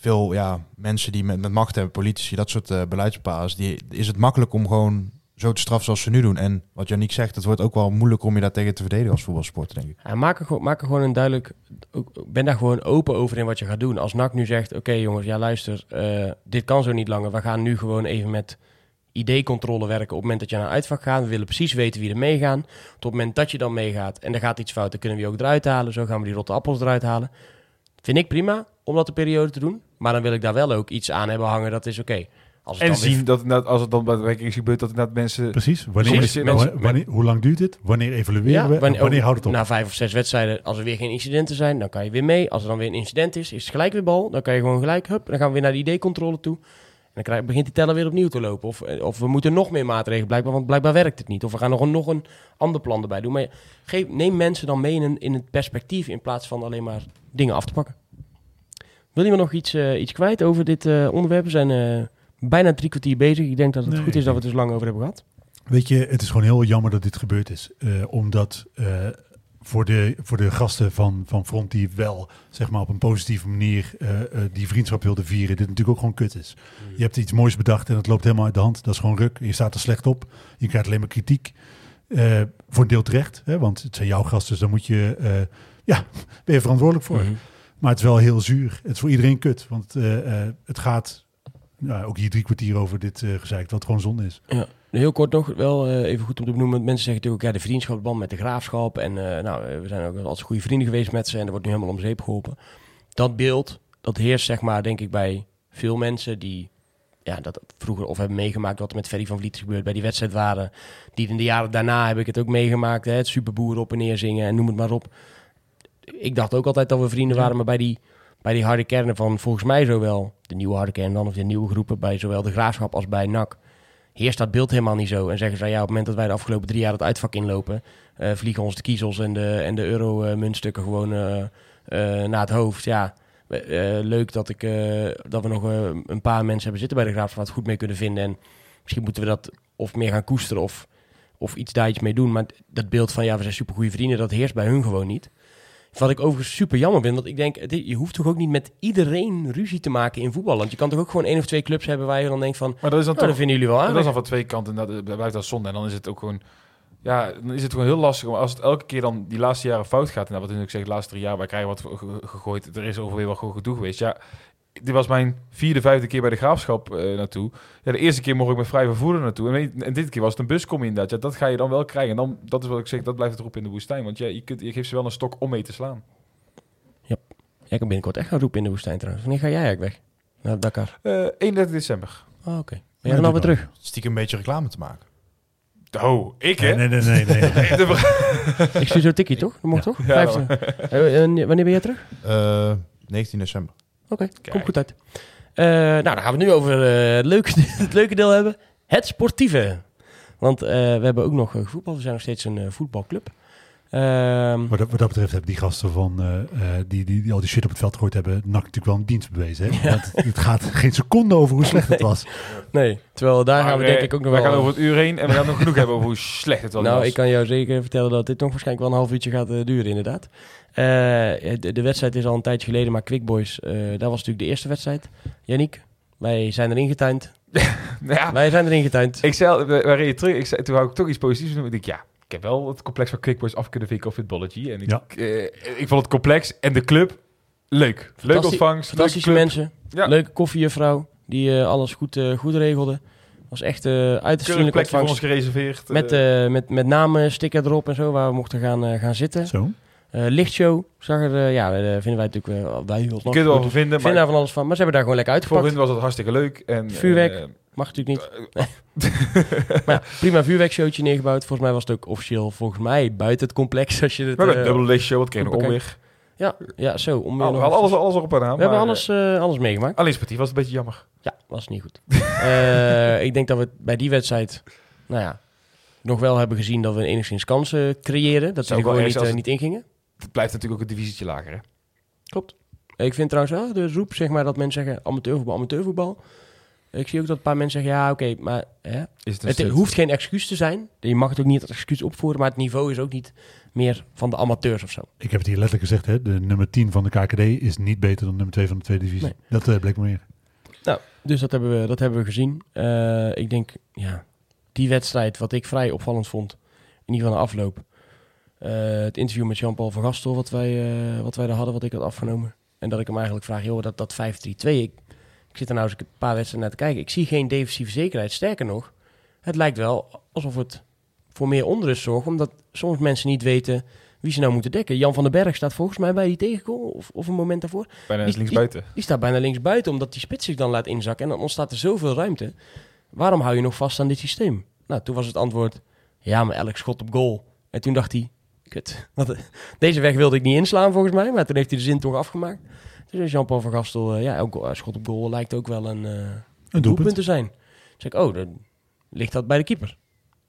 veel ja, mensen die met, met macht hebben, politici, dat soort beleidsbepalers, die, is het makkelijk om gewoon zo te straffen zoals ze nu doen. En wat Janiek zegt, het wordt ook wel moeilijk om je daar tegen te verdedigen als voetbalsport, denk ik. Maak, er, gewoon- maak er gewoon een duidelijk... Ben daar gewoon open over in wat je gaat doen. Als NAC nu zegt, oké jongens, ja luister, eh, dit kan zo niet langer. We gaan nu gewoon even met ID-controle werken op het moment dat je naar uitvak gaat. We willen precies weten wie er meegaan. Tot het moment dat je dan meegaat en er gaat iets fout, dan kunnen we je ook eruit halen. Zo gaan we die rotte appels eruit halen. Vind ik prima om dat de periode te doen. Maar dan wil ik daar wel ook iets aan hebben hangen. Dat is oké. Als het En dan weer- zien dat als het dan bij de werking is gebeurd, dat inderdaad mensen... precies. Wanneer, mensen- wanneer- wanneer- hoe lang duurt dit? Wanneer evalueren Ja, we? wanneer- Wanneer, wanneer houdt het op? Na vijf of zes wedstrijden, als er weer geen incidenten zijn, dan kan je weer mee. Als er dan weer een incident is, is het gelijk weer bal. Dan kan je gewoon gelijk, hup, dan gaan we weer naar de ID-controle toe. En dan krijg, begint die teller weer opnieuw te lopen. Of, eh, of we moeten nog meer maatregelen, blijkbaar, want blijkbaar werkt het niet. Of we gaan nog een, nog een ander plan erbij doen. Maar geef, neem mensen dan mee in, een- in het perspectief in plaats van alleen maar dingen af te pakken. Wil iemand nog iets, eh, iets kwijt over dit eh, onderwerp? We zijn eh, bijna drie kwartier bezig. Ik denk dat het Nee, goed is dat we het er zo lang over hebben gehad. Weet je, het is gewoon heel jammer dat dit gebeurd is. Eh, omdat eh, voor, de, voor de gasten van, van Front die wel zeg maar, op een positieve manier die vriendschap wilden vieren, dit natuurlijk ook gewoon kut is. Je hebt iets moois bedacht en het loopt helemaal uit de hand. Dat is gewoon ruk. Je staat er slecht op. Je krijgt alleen maar kritiek. Eh, voor een deel terecht, hè, want het zijn jouw gasten, dus daar moet je, eh, ja, ben je verantwoordelijk voor. Mhm. Maar het is wel heel zuur. Het is voor iedereen kut, want eh, eh, het gaat ook hier drie kwartier over dit eh gezeik, wat gewoon zonde is. Ja, heel kort nog, wel even goed om te benoemen. Mensen zeggen natuurlijk, ja, de vriendschapsband met de graafschap. En nou, we zijn ook als goede vrienden geweest met ze. En er wordt nu helemaal om zeep geholpen. Dat beeld, dat heerst zeg maar, denk ik, bij veel mensen die ja, dat vroeger of hebben meegemaakt wat er met Ferry van Vliet is gebeurd bij die wedstrijd waren. Die in de jaren daarna heb ik het ook meegemaakt. Hè, het superboer op en neer zingen en noem het maar op. Ik dacht ook altijd dat we vrienden waren, maar bij die, bij die harde kernen van volgens mij zowel de nieuwe harde kern dan of de nieuwe groepen bij zowel de graafschap als bij NAC heerst dat beeld helemaal niet zo. En zeggen ze, ja, op het moment dat wij de afgelopen drie jaar het uitvak inlopen, eh, vliegen ons de kiezels en de, en de euro-muntstukken gewoon eh, eh, naar het hoofd. Ja, eh, leuk dat, ik, eh, dat we nog eh, een paar mensen hebben zitten bij de graafschap waar het goed mee kunnen vinden. En misschien moeten we dat of meer gaan koesteren of, of iets daar iets mee doen. Maar dat beeld van, ja, we zijn supergoeie vrienden, dat heerst bij hun gewoon niet. Wat ik overigens super jammer vind, want ik denk, je hoeft toch ook niet met iedereen ruzie te maken in voetbal. Want je kan toch ook gewoon één of twee clubs hebben waar je dan denkt van, Maar dat is dan nou, dat vinden jullie wel dat is dan van twee kanten. Dat, dat blijft dat zonde. En dan is het ook gewoon... Ja, dan is het gewoon heel lastig. Maar als het elke keer dan die laatste jaren fout gaat... En dat wat ik zeg, de laatste drie jaar, wij krijgen wat ge- gegooid. Er is over weer wat gewoon gedoe geweest. Ja, dit was mijn vierde, vijfde keer bij de Graafschap eh, naartoe. Ja, de eerste keer mocht ik met vrij vervoer er naartoe. En, dit keer was het een buscombi inderdaad. Ja, dat ga je dan wel krijgen. En dan, dat is wat ik zeg, dat blijft het erop in de woestijn. Want ja, je, kunt, je geeft ze wel een stok om mee te slaan. Ja, ik kan binnenkort echt gaan roepen in de woestijn trouwens. Wanneer ga jij eigenlijk weg? Naar Dakar. Eh 31 december. Oh, oké. Ben jij dan alweer terug? Stiekem een beetje reclame te maken. Oh, ik hè? Nee, nee, nee, nee. Ik stuur zo'n tikkie, toch? Dat toch? Ja, Vijfde. Eh, en wanneer ben jij terug? Eh 19 december. Oké, komt goed uit. Eh, nou, dan gaan we nu over eh, het, leuke, het leuke deel hebben. Het sportieve. Want eh, we hebben ook nog voetbal. We zijn nog steeds een voetbalclub. Ehm, Wat, dat, wat dat betreft hebben die gasten van, eh, eh, die, die, die al die shit op het veld gegooid hebben, NAC natuurlijk wel een dienst bewezen. Hè? Want het gaat geen seconde over hoe slecht het was. nee, terwijl daar gaan we denk eh, ik ook nog we wel... gaan over het uur heen en we gaan nog genoeg hebben over hoe slecht het wel nou, was. ik kan jou zeker vertellen dat dit nog waarschijnlijk wel een half uurtje gaat duren, inderdaad. Eh, de, de wedstrijd is al een tijdje geleden, maar Quick Boys, eh, dat was natuurlijk de eerste wedstrijd. Yannick, wij zijn erin getuind. ja, Wij zijn erin getuind. ik zei, we, we reden terug, ik zei, toen wou ik toch iets positiefs doen. Ik denk, ja, ik heb wel het complex van Quickboys af kunnen vinken op Fitbology. En ik, Ja. eh, ik vond het complex en de club leuk. Leuk ontvangst, Fantastische mensen. Ja. Leuke koffiejuffrouw die eh, alles goed, eh, goed regelde. Was echt eh uiterst vriendelijk plekje voor ons ontvangst. gereserveerd. Met, met, met namen, sticker erop en zo, waar we mochten gaan, eh, gaan zitten. Zo. Eh, lichtshow, zag er, eh, ja, eh, vinden wij natuurlijk wel, wij heel je kunt er van vinden, daar van alles van. Maar ze hebben daar gewoon lekker voor uitgepakt. hun was het hartstikke leuk. En, Vuurwerk. Mag natuurlijk niet. Maar ja, prima vuurwerkshowtje neergebouwd. Volgens mij was het ook officieel, volgens mij, buiten het complex. Als je het, we hebben een dubbele lichtshow, wat kreeg oké. onweer. ja, ja, zo. Om Al, alles, alles erop en aan. we hebben alles, alles meegemaakt. alleen sportief was het een beetje jammer. Ja, was niet goed. Ik denk dat we bij die wedstrijd, nou ja, nog wel hebben gezien dat we enigszins kansen creëren. Dat ze er gewoon niet, als niet ingingen. Het blijft natuurlijk ook een divisietje lager, hè? Klopt. Ik vind trouwens wel de roep, zeg maar, dat mensen zeggen amateurvoetbal, amateurvoetbal. Ik zie ook dat een paar mensen zeggen, ja, oké, maar hè, Is het, hoeft geen excuus te zijn. Je mag het ook niet als excuus opvoeren, maar het niveau is ook niet meer van de amateurs of zo. Ik heb het hier letterlijk gezegd, hè? de nummer 10 van de KKD is niet beter dan nummer 2 van de tweede divisie. Nee. Dat eh, bleek me meer. Dus dat hebben we, dat hebben we gezien. Eh, ik denk, ja, die wedstrijd, wat ik vrij opvallend vond, in ieder geval de afloop. Eh, het interview met Jean-Paul van Gastel, wat wij, eh, wat wij daar hadden, wat ik had afgenomen. En dat ik hem eigenlijk vraag, joh, dat, dat 5-3-2, ik, ik zit er nou eens een paar wedstrijden naar te kijken. Ik zie geen defensieve zekerheid. Sterker nog, het lijkt wel alsof het voor meer onrust zorgt, omdat soms mensen niet weten wie ze nou moeten dekken. Jan van den Berg staat volgens mij bij die tegengoal, of, of een moment daarvoor. Bijna die- links die- buiten. Die staat bijna links buiten, omdat die spits zich dan laat inzakken. En dan ontstaat er zoveel ruimte. Waarom hou je nog vast aan dit systeem? Nou, toen was het antwoord, ja, maar elk schot op goal. En toen dacht hij, kut, wat- deze weg wilde ik niet inslaan volgens mij. Maar toen heeft hij de zin toch afgemaakt. Toen zei Jean-Paul van Gastel, eh, ja, elk go- schot op goal lijkt ook wel een, eh, Een doelpunt doelpunt. te zijn. Toen zei ik, oh, dan ligt dat bij de keeper.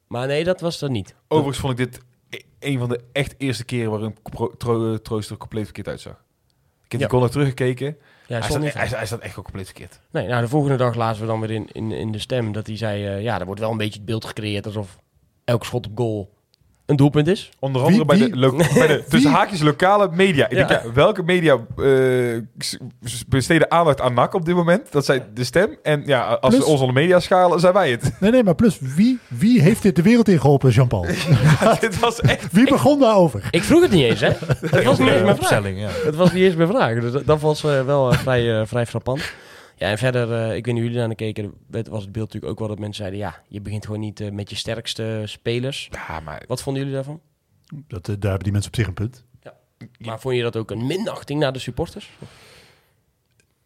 Maar nee, dat was dat niet. Overigens vond ik dit e- een van de echt eerste keren waarin Pro- Tro- Trooster compleet verkeerd uitzag. Ik heb Ja. die goal teruggekeken. Ja, hij, staat, niet hij, hij staat echt wel compleet verkeerd. Nee, nou, de volgende dag lazen we dan weer in, in, in de stem dat hij zei... eh, ja, er wordt wel een beetje het beeld gecreëerd alsof elk schot op goal een doelpunt is. Onder Wie- andere bij, wie- de, lo- bij de tussen haakjes lokale media. Ik Ja. denk, ja, welke media eh, s- besteden aandacht aan NAC op dit moment? Dat zijn de stem. En ja, als Plus- we ons onder media schalen, zijn wij het. Nee, nee, maar plus, wie, wie heeft dit de wereld ingeholpen, Jean-Paul? dit was echt... Wie begon daarover? Ik vroeg het niet eens, hè? Het was niet eens mijn opstelling, ja. Het was niet eens mijn vraag. Dus dat, was eh, wel eh, vrij, vrij frappant. Ja, en verder, eh, ik weet niet hoe jullie naar keken, was het beeld natuurlijk ook wel dat mensen zeiden... ja, je begint gewoon niet eh, met je sterkste spelers. Ja, maar Wat vonden jullie daarvan? Dat, eh, daar hebben die mensen op zich een punt. Maar vond je dat ook een minachting naar de supporters?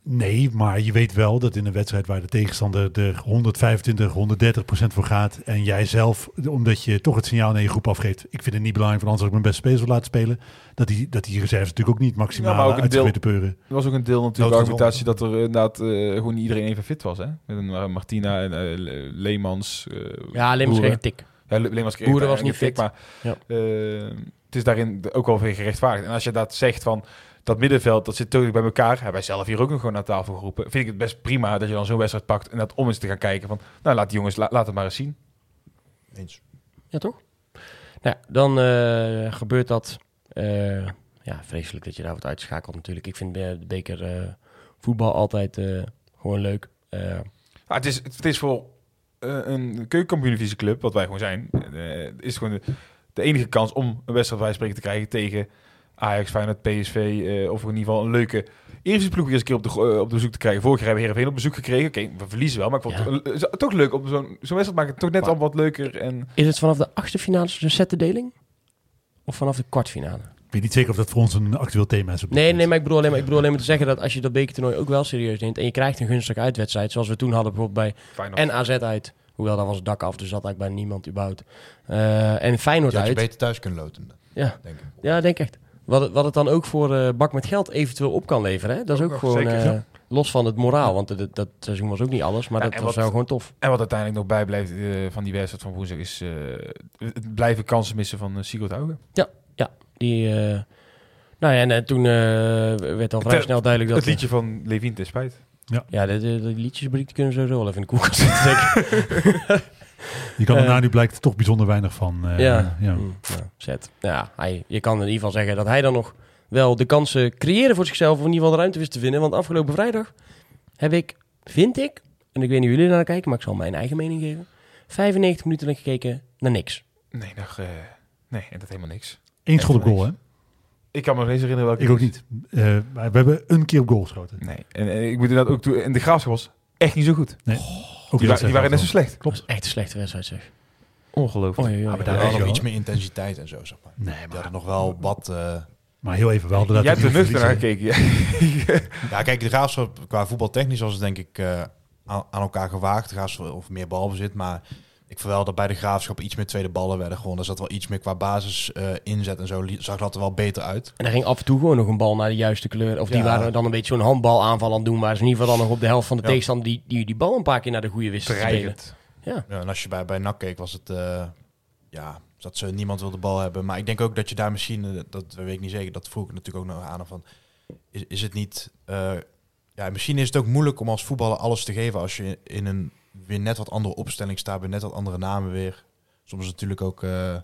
Nee, maar je weet wel dat in een wedstrijd waar de tegenstander er 125, 130 procent voor gaat. En jij zelf, omdat je toch het signaal naar je groep afgeeft. Ik vind het niet belangrijk, van anders als ik mijn beste spelers wil laten spelen. Dat die, dat die reserves natuurlijk ook niet maximaal Ja, maar ook een uit zich deel- weten peuren. er was ook een deel natuurlijk de argumentatie dat er inderdaad eh, gewoon niet iedereen even fit was. Hè? Met een eh, Martina en Le- Leemans. Ja, alleen maar Boeren. kreeg een tik. Ja, Le- Leemans kreeg Boeren was niet een tik, fit. Maar het is daarin ook wel weer gerechtvaardigd. En als je dat zegt van dat middenveld, dat zit natuurlijk bij elkaar. Hebben wij zelf hier ook nog gewoon aan tafel geroepen. Vind ik het best prima dat je dan zo'n wedstrijd pakt en dat om eens te gaan kijken van, nou laat die jongens, la- laat het maar eens zien. Eens. Ja, toch? Nou ja, dan eh, gebeurt dat. eh, ja, vreselijk dat je daar wordt uitgeschakeld natuurlijk. Ik vind de de beker eh, voetbal altijd eh, gewoon leuk. Eh, Ah, het, is, het is voor een keukenkampioen club, wat wij gewoon zijn, eh, is gewoon de, de enige kans om een wedstrijd bij spreken te krijgen tegen Ajax, Feyenoord, PSV, eh, of in ieder geval een leuke Eredivisie ploeg weer eens een keer op de, eh, op de bezoek te krijgen. Vorig jaar hebben we Heerenveen op bezoek gekregen. Oké, we verliezen wel, maar ik vond het toch leuk om zo'n zo'n wedstrijd maken. Het toch net Maar- al wat leuker. En is het vanaf de achtste finale een settendeling? Of vanaf de kwartfinale? Ik weet niet zeker of dat voor ons een actueel thema is. op Nee, moment. nee, maar ik bedoel alleen maar, ik bedoel alleen maar te zeggen dat als je dat bekertoernooi ook wel serieus neemt en je krijgt een gunstige uitwedstrijd, zoals we toen hadden bijvoorbeeld bij Feyenoord. en AZ uit, hoewel daar was het dak af, dus zat eigenlijk bijna niemand überhaupt. Eh en Feyenoord Je had je uit. beter thuis kunnen loten, Ja. denk ik. Ja, denk echt. Wat, het- wat het dan ook voor eh, bak met geld eventueel op kan leveren. Hè? Dat is ook Ook gewoon zeker, eh, ja. los van het moraal. Want dat, dat seizoen was ook niet alles, maar Ja, dat was wel gewoon tof. En wat uiteindelijk nog bijblijft eh, van die wedstrijd van woensdag is eh, het blijven kansen missen van uh, Sigurd Haugen. Die, eh, nou ja, en toen eh, werd al vrij snel duidelijk dat... het liedje van Levin te spijt. Ja, de, de, de liedjesbriek kunnen we sowieso wel even in de koelkast zetten. Je kan er Eh, nou nu blijkt toch bijzonder weinig van. eh, ja, ja. Mm, ja, zet. Ja, hij, je kan in ieder geval zeggen dat hij dan nog wel de kansen creëren voor zichzelf... of in ieder geval de ruimte wist te vinden. Want afgelopen vrijdag heb ik, vind ik... en ik weet niet hoe jullie naar kijken, maar ik zal mijn eigen mening geven... 95 minuten lang gekeken naar niks. Nee, nog, eh, nee, en dat helemaal niks. Eén schot op goal, hè? Ik kan me nog eens herinneren welke Ik ook niet. Eh, maar we hebben een keer op goal geschoten. Nee, en, en ik moet inderdaad ook toe. En de graafschap was echt niet zo goed. Nee. Ook Die, die wa- die waren net zo slecht. Klopt. Echt een slechte wedstrijd, zeg. Ongelooflijk. Ja, oei. maar daar Ja, hadden we wel. iets meer intensiteit en zo, zeg maar. Nee, Die maar, hadden nog wel wat... eh, maar heel even, we hadden dat Jij hebt er nuchter naar gekeken. Ja, kijk, de Graafschap qua voetbaltechnisch was het denk ik eh, aan, aan elkaar gewaagd. De Graafschap of meer balbezit, maar ik vond wel dat bij de Graafschap iets meer tweede ballen werden gewonnen. Er zat wel iets meer qua basis eh, inzet en zo zag dat er wel beter uit. En er ging af en toe gewoon nog een bal naar de juiste kleur. Of die waren dan een beetje zo'n handbalaanval aan het doen. Maar ze in ieder geval dan nog op de helft van de Ja. tegenstander die, die die bal een paar keer naar de goede wist te. Ja. Ja, en als je bij, bij NAC keek, was het... eh, ja, dat ze niemand wilde de bal hebben. Maar ik denk ook dat je daar misschien... eh, dat weet ik niet zeker, dat vroeg ik natuurlijk ook nog aan. Van, is, is het niet... ja, misschien is het ook moeilijk om als voetballer alles te geven... als je in een weer net wat andere opstelling staat... bij net wat andere namen weer. Soms is het natuurlijk ook eh,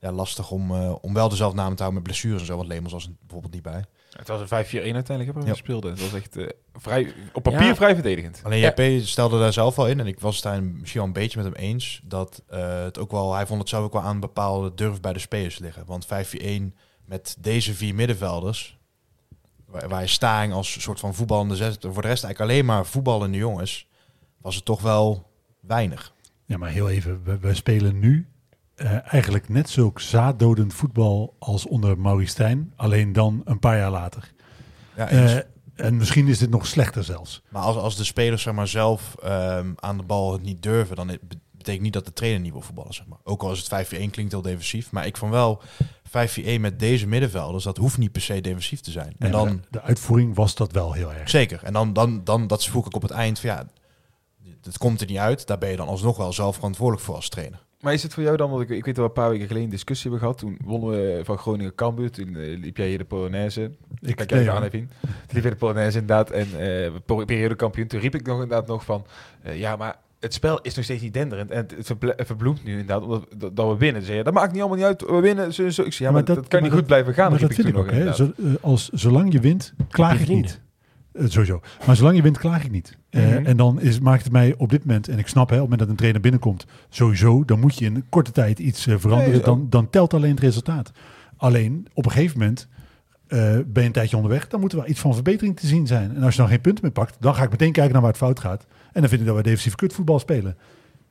ja, lastig om, eh, om wel dezelfde namen te houden met blessures en zo. Want Lemos was er bijvoorbeeld niet bij. Het was een 5-4-1 uiteindelijk hebben we Ja. gespeeld. Het was echt eh, vrij, op papier Ja. vrij verdedigend. Alleen Ja. JP stelde daar zelf wel in. En ik was het daar misschien wel een beetje met hem eens. Dat eh, het ook wel, hij vond het zelf ook wel aan bepaalde durf bij de spelers liggen. Want 5-4-1 met deze vier middenvelders. Waar, waar je Staring als soort van voetballende zet. Voor de rest eigenlijk alleen maar voetballende jongens. Was het toch wel weinig. Ja, maar heel even. We, we spelen nu eh, eigenlijk net zulk zaaddodend voetbal als onder Maurice Stijn. Alleen dan een paar jaar later. Ja. Eh, en misschien is dit nog slechter zelfs. maar als, als de spelers zeg maar, zelf ehm, aan de bal het niet durven, dan be- betekent niet dat de trainer niet wil voetballen. Zeg maar. Ook al is het 5-4-1 klinkt heel defensief. Maar ik vond wel 5-4-1 met deze middenvelders, dat hoeft niet per se defensief te zijn. Nee, en dan, de, de uitvoering was dat wel heel erg. zeker. En dan, dan, dan dat vroeg ik op het eind van ja, het komt er niet uit. Daar ben je dan alsnog wel zelf verantwoordelijk voor als trainer. Maar is het voor jou dan, want ik, ik weet dat we een paar weken geleden een discussie hebben gehad. Toen wonnen we van Groningen Cambuur. Toen eh, liep jij hier de Polonaise. Ik, Kijk jij aan, even. Toen liep je de Polonaise inderdaad. En eh periodekampioen. Toen riep ik nog inderdaad nog van... eh, ja, maar het spel is nog steeds niet denderend. En het verbloemt nu inderdaad omdat dat, dat we winnen. Dus ja, dat maakt niet allemaal niet uit. We winnen. Zo, zo. Ik zei, ja, maar, dat, kan maar niet goed blijven gaan. Maar riep dat vind ik toen ook. nog Hè. inderdaad. Zo, als, zolang je wint, klaag je niet. Eh, sowieso. Maar zolang je wint, klaag ik niet. Eh, Mhm. En dan is, maakt het mij op dit moment, en ik snap hè, op het moment dat een trainer binnenkomt, sowieso, dan moet je in korte tijd iets eh, veranderen. Nee, dan, dan telt alleen het resultaat. Alleen, op een gegeven moment ben je een tijdje onderweg, dan moet er wel iets van verbetering te zien zijn. En als je dan geen punten meer pakt, dan ga ik meteen kijken naar waar het fout gaat. En dan vind ik dat we defensief kutvoetbal spelen.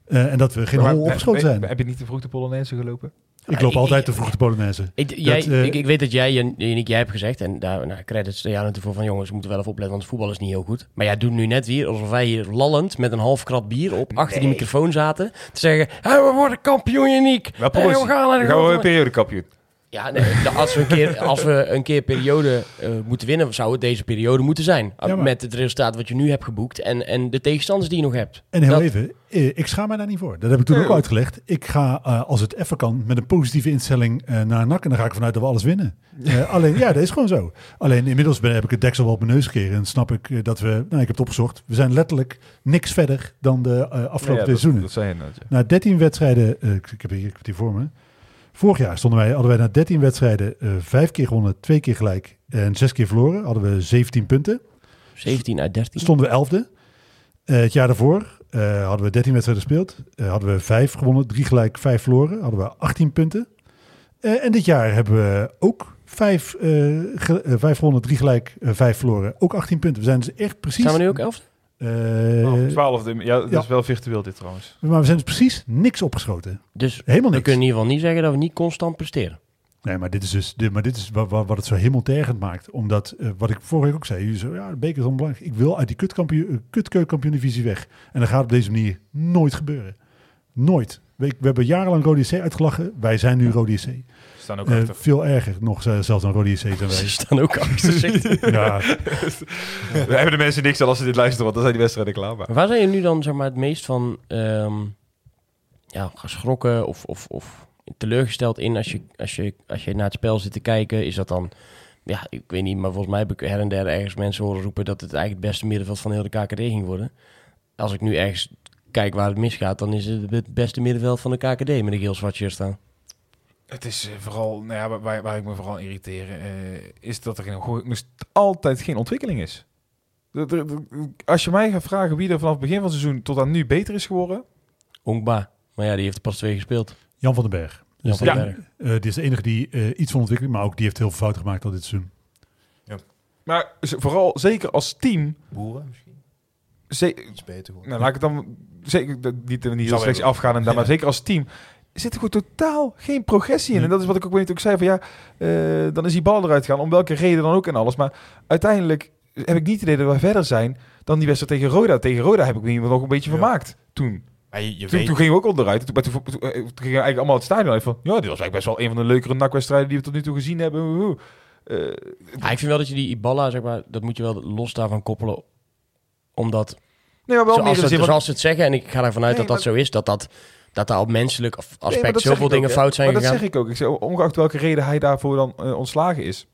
Eh, en dat we geen Maar- hol opgeschoten zijn. Heb je niet te vroeg de Polonaise gelopen? Ik loop ik- altijd ik- te vroeg de Polonaise. Ik, jij, eh, ik, ik weet dat jij, en ik, jij hebt gezegd, en daar nou, credits naar jou natuurlijk voor van jongens, we moeten wel even opletten, want het voetbal is niet heel goed. Maar jij doet nu net weer alsof wij hier lallend met een half krat bier op achter die microfoon zaten, te zeggen, "Hé, we worden kampioen, Hey, we gaan naar de gaan we een periodekampioen. Ja, nee, als, we een keer, als we een keer periode eh, moeten winnen, zou het deze periode moeten zijn. Ja, maar- Met het resultaat wat je nu hebt geboekt en, en de tegenstanders die je nog hebt. En heel Dat- even, eh, ik schaam mij daar niet voor. Dat heb ik toen Nee, ook uitgelegd. Ik ga, eh, als het even kan, met een positieve instelling eh, naar NAC. En dan ga ik vanuit dat we alles winnen. Eh, alleen, ja, dat is gewoon zo. Alleen inmiddels ben, heb ik het deksel wel op mijn neus gekregen. En snap ik dat we, nou, ik heb het opgezocht. We zijn letterlijk niks verder dan de eh, afgelopen Ja, seizoenen. dat zei je net. ja. Na 13 wedstrijden, eh, ik, ik, heb hier, ik heb hier voor me. Vorig jaar stonden wij, hadden wij na 13 wedstrijden eh, vijf keer gewonnen, twee keer gelijk en zes keer verloren. Hadden we 17 punten. 17 uit 13. Stonden we elfde. Eh, het jaar daarvoor eh, hadden we 13 wedstrijden gespeeld. Hadden we vijf gewonnen, drie gelijk, vijf verloren. Hadden we 18 punten. En dit jaar hebben we ook vijf, vijf gewonnen, drie gelijk, vijf verloren. Ook 18 punten. We zijn dus echt precies... Zijn we nu ook 11? Eh, Oh, Twaalfde. Ja, dat ja. is wel virtueel dit trouwens. maar we zijn dus precies niks opgeschoten. Dus Helemaal we niks. kunnen in ieder geval niet zeggen dat we niet constant presteren. Nee, maar dit is dus dit, maar dit is wat, wat, wat het zo hemeltergend maakt. Omdat, eh, wat ik vorige week ook zei, jullie zo, ja, de beker is onbelangrijk. Ik wil uit die kutkampioen, uh, kutkeukenkampioen-divisie weg. En dat gaat op deze manier nooit gebeuren. Nooit. We, we hebben jarenlang Rode JC uitgelachen. Wij zijn nu. Ze staan ook Eh, achter. veel erger nog zelfs dan Rode JC zijn Ze wij. staan ook achter. ja, We hebben de mensen niks aan als ze dit luisteren, want dan zijn die wedstrijden klaar. Maar. Waar zijn jullie nu dan zeg maar, het meest van ehm, ja, geschrokken of, of, of teleurgesteld in als je, als, je, als je naar het spel zit te kijken? Is dat dan, ja, ik weet niet, maar volgens mij heb ik her en der ergens mensen horen roepen dat het eigenlijk het beste middenveld van heel de KKD ging worden. Als ik nu ergens kijk waar het misgaat, dan is het het beste middenveld van de KKD met een geel zwart shirt staan. Het is eh, vooral, nou ja, waar, waar ik me vooral irriteer, eh, is dat er nog, nog altijd geen ontwikkeling is. Als je mij gaat vragen wie er vanaf het begin van het seizoen tot aan nu beter is geworden, Onkba. Maar ja, die heeft er pas twee gespeeld. Jan van den Berg. Jan van die, den Berg. eh, die is de enige die eh, iets van ontwikkeling, maar ook die heeft heel veel fouten gemaakt al dit seizoen. maar z- vooral zeker als team, Boeren misschien. ze- Iets beter gewoon. nou, laat ik het dan zeker niet, niet slecht wel. afgaan en dan, maar zeker als team zit er gewoon totaal geen progressie in. Nee. En dat is wat ik ook weet ook zei van ja, eh, dan is die bal eruit gaan, om welke reden dan ook en alles. Maar uiteindelijk heb ik niet het idee dat we verder zijn dan die wedstrijd tegen Roda. Tegen Roda heb ik me nog een beetje Ja. vermaakt toen. Maar je, je Toen, weet, toen gingen we ook onderuit. Toen, maar toen, toen, toen gingen we eigenlijk allemaal het stadion uit van... Ja, dit was eigenlijk best wel een van de leukere nakwedstrijden die we tot nu toe gezien hebben. Eh, Ja, ik vind wel dat je die Iballa, zeg maar, dat moet je wel los daarvan koppelen. Omdat nee, maar wel zoals, meer het, zin ze het zeggen, en ik ga ervan uit Nee, dat dat zo is, dat dat, dat daar op menselijk Nee, aspect zoveel dingen ook, fout zijn Maar dat gegaan. zeg ik ook. Ik zeg, ongeacht welke reden hij daarvoor dan eh, ontslagen is.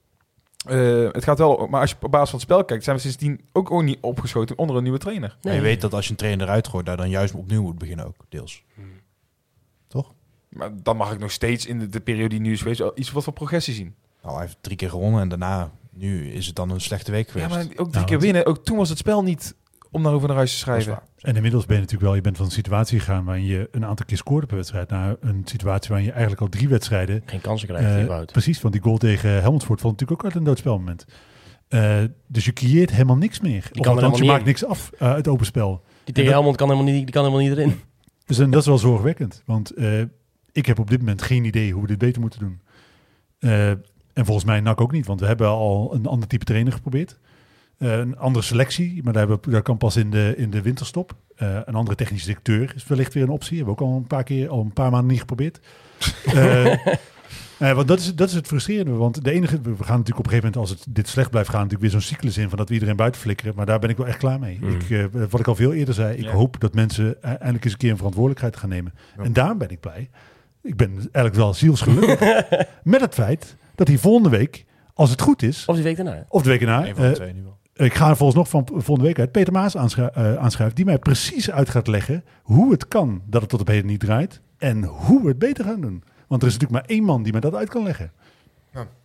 Eh, het gaat wel... Maar als je op basis van het spel kijkt... zijn we sindsdien ook gewoon niet opgeschoten onder een nieuwe trainer. je weet dat als je een trainer eruit gooit, daar dan juist opnieuw moet beginnen ook, deels. Maar dan mag ik nog steeds in de, de periode die nu is geweest... iets wat voor progressie zien. Nou, hij heeft drie keer gewonnen en daarna, nu is het dan een slechte week Ja, geweest. maar ook drie Nou, keer winnen. Ook toen was het spel niet om daarover naar huis te schrijven. En inmiddels ben je natuurlijk wel, je bent van een situatie gegaan waarin je een aantal keer scoorde per wedstrijd naar een situatie waarin je eigenlijk al drie wedstrijden Geen kansen krijgt, Eh, precies, want die goal tegen Helmond valt natuurlijk ook uit een doodspelmoment. Eh dus je creëert helemaal niks meer. Die kan althans, je maakt niks af eh, uit open spel. Die tegen dat- Helmond kan helemaal niet, die kan helemaal niet erin. Dus en dat is wel zorgwekkend. Want eh, ik heb op dit moment geen idee hoe we dit beter moeten doen. Eh, en volgens mij NAC ook niet, want we hebben al een ander type trainer geprobeerd. Eh, een andere selectie, maar daar, hebben daar kan pas in de, in de winterstop. Eh, een andere technische directeur is wellicht weer een optie. Hebben we ook al een paar keer, al een paar maanden niet geprobeerd. Eh, eh, want dat is, dat is het frustrerende. Want de enige, we gaan natuurlijk op een gegeven moment, als het dit slecht blijft gaan, natuurlijk weer zo'n cyclus in van dat we iedereen buiten flikkeren. Maar daar ben ik wel echt klaar mee. Mm. Ik, eh, wat ik al veel eerder zei, ik Ja. hoop dat mensen e- eindelijk eens een keer een verantwoordelijkheid gaan nemen. Ja. En daarom ben ik blij. Ik ben eigenlijk wel zielsgelukkig met het feit dat hij volgende week, als het goed is, Of die week daarna. of de week erna, Eén van de twee nu wel. Ik ga er volgens nog van volgende week uit Peter Maas aanschu- eh, aanschuiven, die mij precies uit gaat leggen hoe het kan dat het tot op heden niet draait en hoe we het beter gaan doen. Want er is natuurlijk maar één man die mij dat uit kan leggen.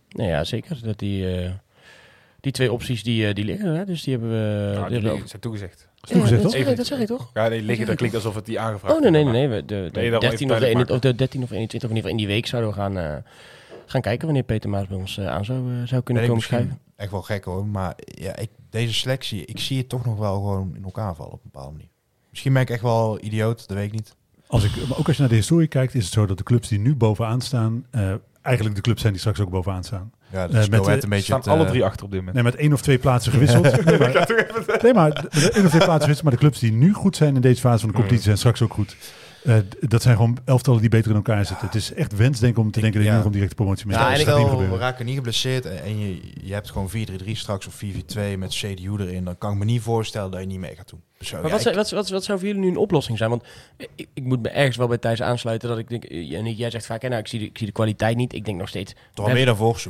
Nou ja, zeker. Dat die, eh, die twee opties die, eh, die liggen, hè? dus die hebben we... Ja, die die hebben we ook- zijn toegezegd. Is toegezegd, dat, toch? ik- dat zeg ik toch? Ja, nee, liggen, dat klinkt alsof het die aangevraagd Oh nee, nee, nee. nee. De, de, daarom 13 even of, de, duidelijk 21 of de 13 of 21, of in ieder geval in die week zouden we gaan, eh, gaan kijken wanneer Peter Maas bij ons aan zou, zou kunnen komen schuiven. Echt wel gek hoor, maar ja, ik, deze selectie, ik zie het toch nog wel gewoon in elkaar vallen op een bepaalde manier. Misschien ben ik echt wel idioot, dat weet ik niet. Als ik, maar ook als je naar de historie kijkt, is het zo dat de clubs die nu bovenaan staan, eh, eigenlijk de clubs zijn die straks ook bovenaan staan. Ja, dat Eh, is met, Go Ahead eh, een beetje staan het, alle drie achter op dit moment. Nee, met één of twee plaatsen gewisseld. nee, maar, nee, één of twee plaatsen gewisseld. Maar de clubs die nu goed zijn in deze fase van de competitie zijn straks ook goed. Eh, dat zijn gewoon elftallen die beter in elkaar zitten. Het is echt wensdenken om te denken dat je ja. nog een directe promotie mee Ja, en ik we raken niet geblesseerd en, en je, je hebt gewoon 4-3-3 straks of 4-4-2 met CDU erin. Dan kan ik me niet voorstellen dat je niet mee gaat doen. Zo, Maar ja, wat, ik- zou, wat, wat, wat zou voor jullie nu een oplossing zijn? Want ik, ik moet me ergens wel bij Thijs aansluiten dat ik denk... eh, en jij zegt vaak, hè, nou, ik zie, de, ik zie de kwaliteit niet. Ik denk nog steeds... toch meer dan vorig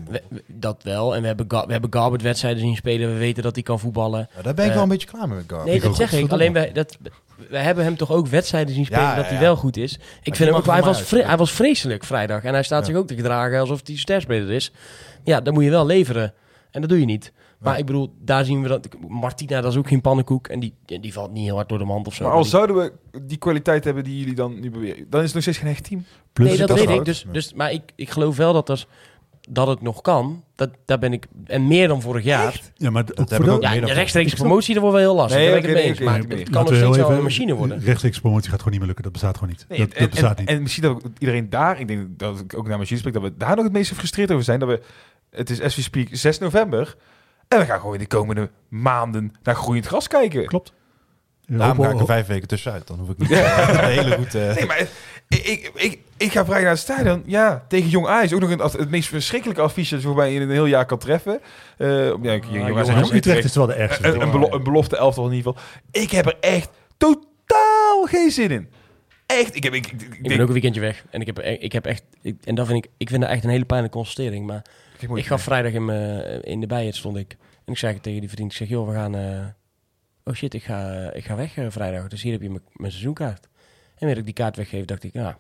dat wel. En we hebben, we hebben Garbert wedstrijden zien spelen. We weten dat hij kan voetballen. Ja, daar ben ik Eh, wel een beetje klaar mee met Gar. Nee, ik dat zeg ik. Alleen bij, dat, we hebben hem toch ook wedstrijden zien spelen Ja, dat ja, hij wel goed is. Ik vind hem ook, hij, was vre- hij was vreselijk vrijdag. En hij staat zich ook te gedragen alsof hij sterspeler is. Ja, dan moet je wel leveren. En dat doe je niet. Maar ik bedoel, daar zien we dat... Martina, dat is ook geen pannenkoek. En die, die valt niet heel hard door de mand of zo. Maar die- zouden we die kwaliteit hebben die jullie dan nu beweren, dan is het nog steeds geen echt team. Plus, nee, dat, dat weet ik. Dus, dus, maar ik, ik geloof wel dat, er, dat het nog kan. Dat, daar ben ik... En meer dan vorig jaar. ja, maar ook heb voor ik de- ook Ja, rechtstreekse promotie, dat wordt wel heel lastig. Nee, daar ben ik het mee eens. Maar het kan nog we steeds wel een machine worden. Rechtstreeks promotie gaat gewoon niet meer lukken. Dat bestaat gewoon niet. Nee, dat, en, dat bestaat en, niet. en misschien dat iedereen daar, ik denk dat ik ook naar machine spreek, dat we daar nog het meest gefrustreerd over zijn. Dat we, het is we speak 6 november. En we gaan gewoon in de komende maanden naar groeiend gras kijken. Klopt. Daarom ga ik er vijf weken tussenuit. Dan hoef ik niet een hele goed... eh, Nee, maar ik, ik, ik, ga vrijdag naar het stadion. Ja, tegen Jong Ajax. Ook nog een, het meest verschrikkelijke affiche dat je voorbij in een heel jaar kan treffen. Eh ja, Jong is Jong ook Utrecht is wel de ergste. een, een, belo- een belofte elftal in ieder geval. Ik heb er echt totaal geen zin in. Echt. Ik, heb, ik, ik, ik Ik denk, ben ook een weekendje weg. En ik heb, ik heb echt... Ik, en dat vind ik... Ik vind dat echt een hele pijnlijke constatering. Maar ik, gaf vrijdag in, me, in de bijet stond ik. En ik zei tegen die vriend. Ik zeg, joh, we gaan... eh, oh shit, ik ga, eh, ik ga weg eh, vrijdag. Dus hier heb je mijn- mijn seizoenkaart. En wanneer ik die kaart weggeef, dacht ik... Nou, dat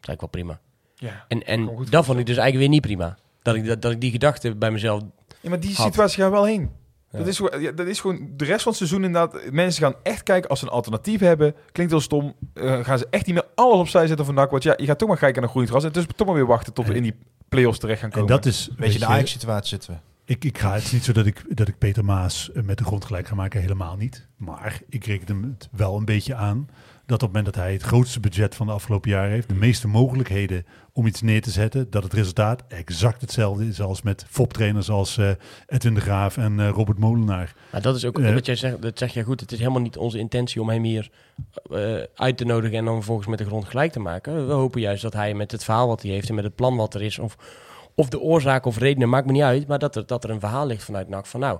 is eigenlijk wel prima. ja. En, en dat vond ik dus eigenlijk weer niet prima. Dat ik, dat, dat ik die gedachte bij mezelf... ja, maar die Had. situatie gaat wel heen. Ja. Dat, is, gewoon- ja, dat is gewoon de rest van het seizoen inderdaad. Mensen gaan echt kijken als ze een alternatief hebben. Klinkt heel stom. eh, gaan ze echt niet meer alles opzij zetten van NAC. Want ja, je gaat toch maar kijken naar groeiend gras. En het is toch maar weer wachten tot we in die play-offs terecht gaan En komen. dat is... Weet weet je, de Ajax-situatie zitten we. Ik, ik ga, het is niet zo dat ik, dat ik Peter Maas eh, met de grond gelijk ga maken, helemaal niet. Maar ik reken hem het wel een beetje aan dat op het moment dat hij het grootste budget van de afgelopen jaren heeft, de meeste mogelijkheden om iets neer te zetten, dat het resultaat exact hetzelfde is als met FOP-trainers als eh, Edwin de Graaf en eh, Robert Molenaar. Maar dat is ook Eh. wat jij zegt, dat zeg je goed. Het is helemaal niet onze intentie om hem hier eh, uit te nodigen en dan vervolgens met de grond gelijk te maken. We hopen juist dat hij met het verhaal wat hij heeft en met het plan wat er is, of, of de oorzaak of redenen, maakt me niet uit, maar dat er, dat er een verhaal ligt vanuit NAC van nou,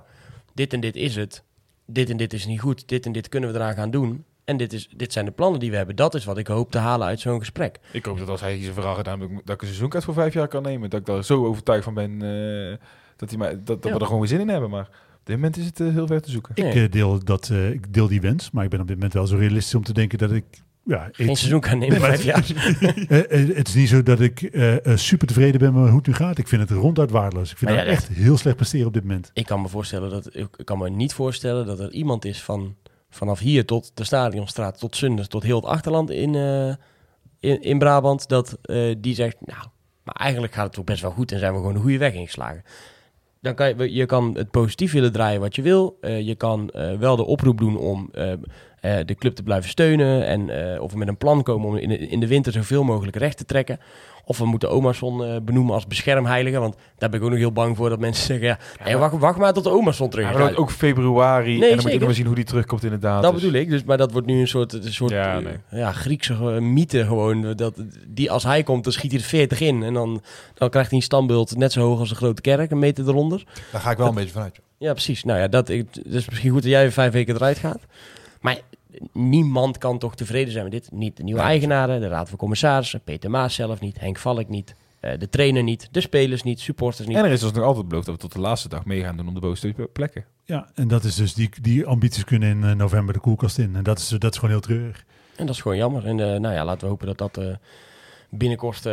dit en dit is het, dit en dit is niet goed, dit en dit kunnen we eraan gaan doen. En dit, is, dit zijn de plannen die we hebben. Dat is wat ik hoop te halen uit zo'n gesprek. Ik hoop dat als hij zijn verhaal gedaan heeft, dat ik een seizoenkaart voor vijf jaar kan nemen. Dat ik daar zo overtuigd van ben eh, dat, hij mij, dat, dat Ja. we er gewoon weer zin in hebben. Maar op dit moment is het eh, heel ver te zoeken. Nee. Ik, eh, deel dat, eh, ik deel die wens, maar ik ben op dit moment wel zo realistisch om te denken dat ik... Ja, Geen seizoen kan nemen, vijf jaar. Het is niet zo dat ik super tevreden ben met hoe het nu gaat. Ik vind het ronduit waardeloos. Ik vind het ja, echt heel slecht presteren op dit moment. Ik kan me voorstellen dat ik kan me niet voorstellen dat er iemand is van vanaf hier tot de Stadionstraat tot Zunders tot heel het achterland in, eh, in, in Brabant dat eh, die zegt nou, maar eigenlijk gaat het toch best wel goed en zijn we gewoon de goede weg ingeslagen. Dan kan je, je kan het positief willen draaien wat je wil. Eh, je kan wel de oproep doen om de club te blijven steunen. En of met een plan komen om in in de winter zoveel mogelijk recht te trekken. Of we moeten Omerson eh, benoemen als beschermheilige. Want daar ben ik ook nog heel bang voor dat mensen zeggen... Ja, nee, wacht, wacht maar tot de Omerson terug Ja, is. maar dat Nou, ook februari. Nee, en dan moet je zeker. nog zien hoe die terugkomt inderdaad. dat Dus- bedoel ik. Dus, maar dat wordt nu een soort, een soort Ja, nee. ja, Griekse eh, mythe gewoon. Dat, die als hij komt, dan schiet hij er 40 in. En dan, dan krijgt hij een standbeeld net zo hoog als een grote kerk. Een meter eronder. Daar ga ik wel een beetje vanuit. joh. Ja, precies. Nou ja, dat ik, het is misschien goed dat jij vijf weken eruit gaat. Maar niemand kan toch tevreden zijn met dit. Niet de nieuwe eigenaren, de raad van commissarissen, Peter Maas zelf niet, Henk Valk niet, eh, de trainer niet, de spelers niet, supporters niet. En er is ons nog altijd beloofd dat we tot de laatste dag mee gaan doen om de bovenste plekken. Ja, en dat is dus die, die ambities kunnen in eh, november de koelkast in. En dat is, dat is gewoon heel treurig. En dat is gewoon jammer. En eh, nou ja, laten we hopen dat dat eh, binnenkort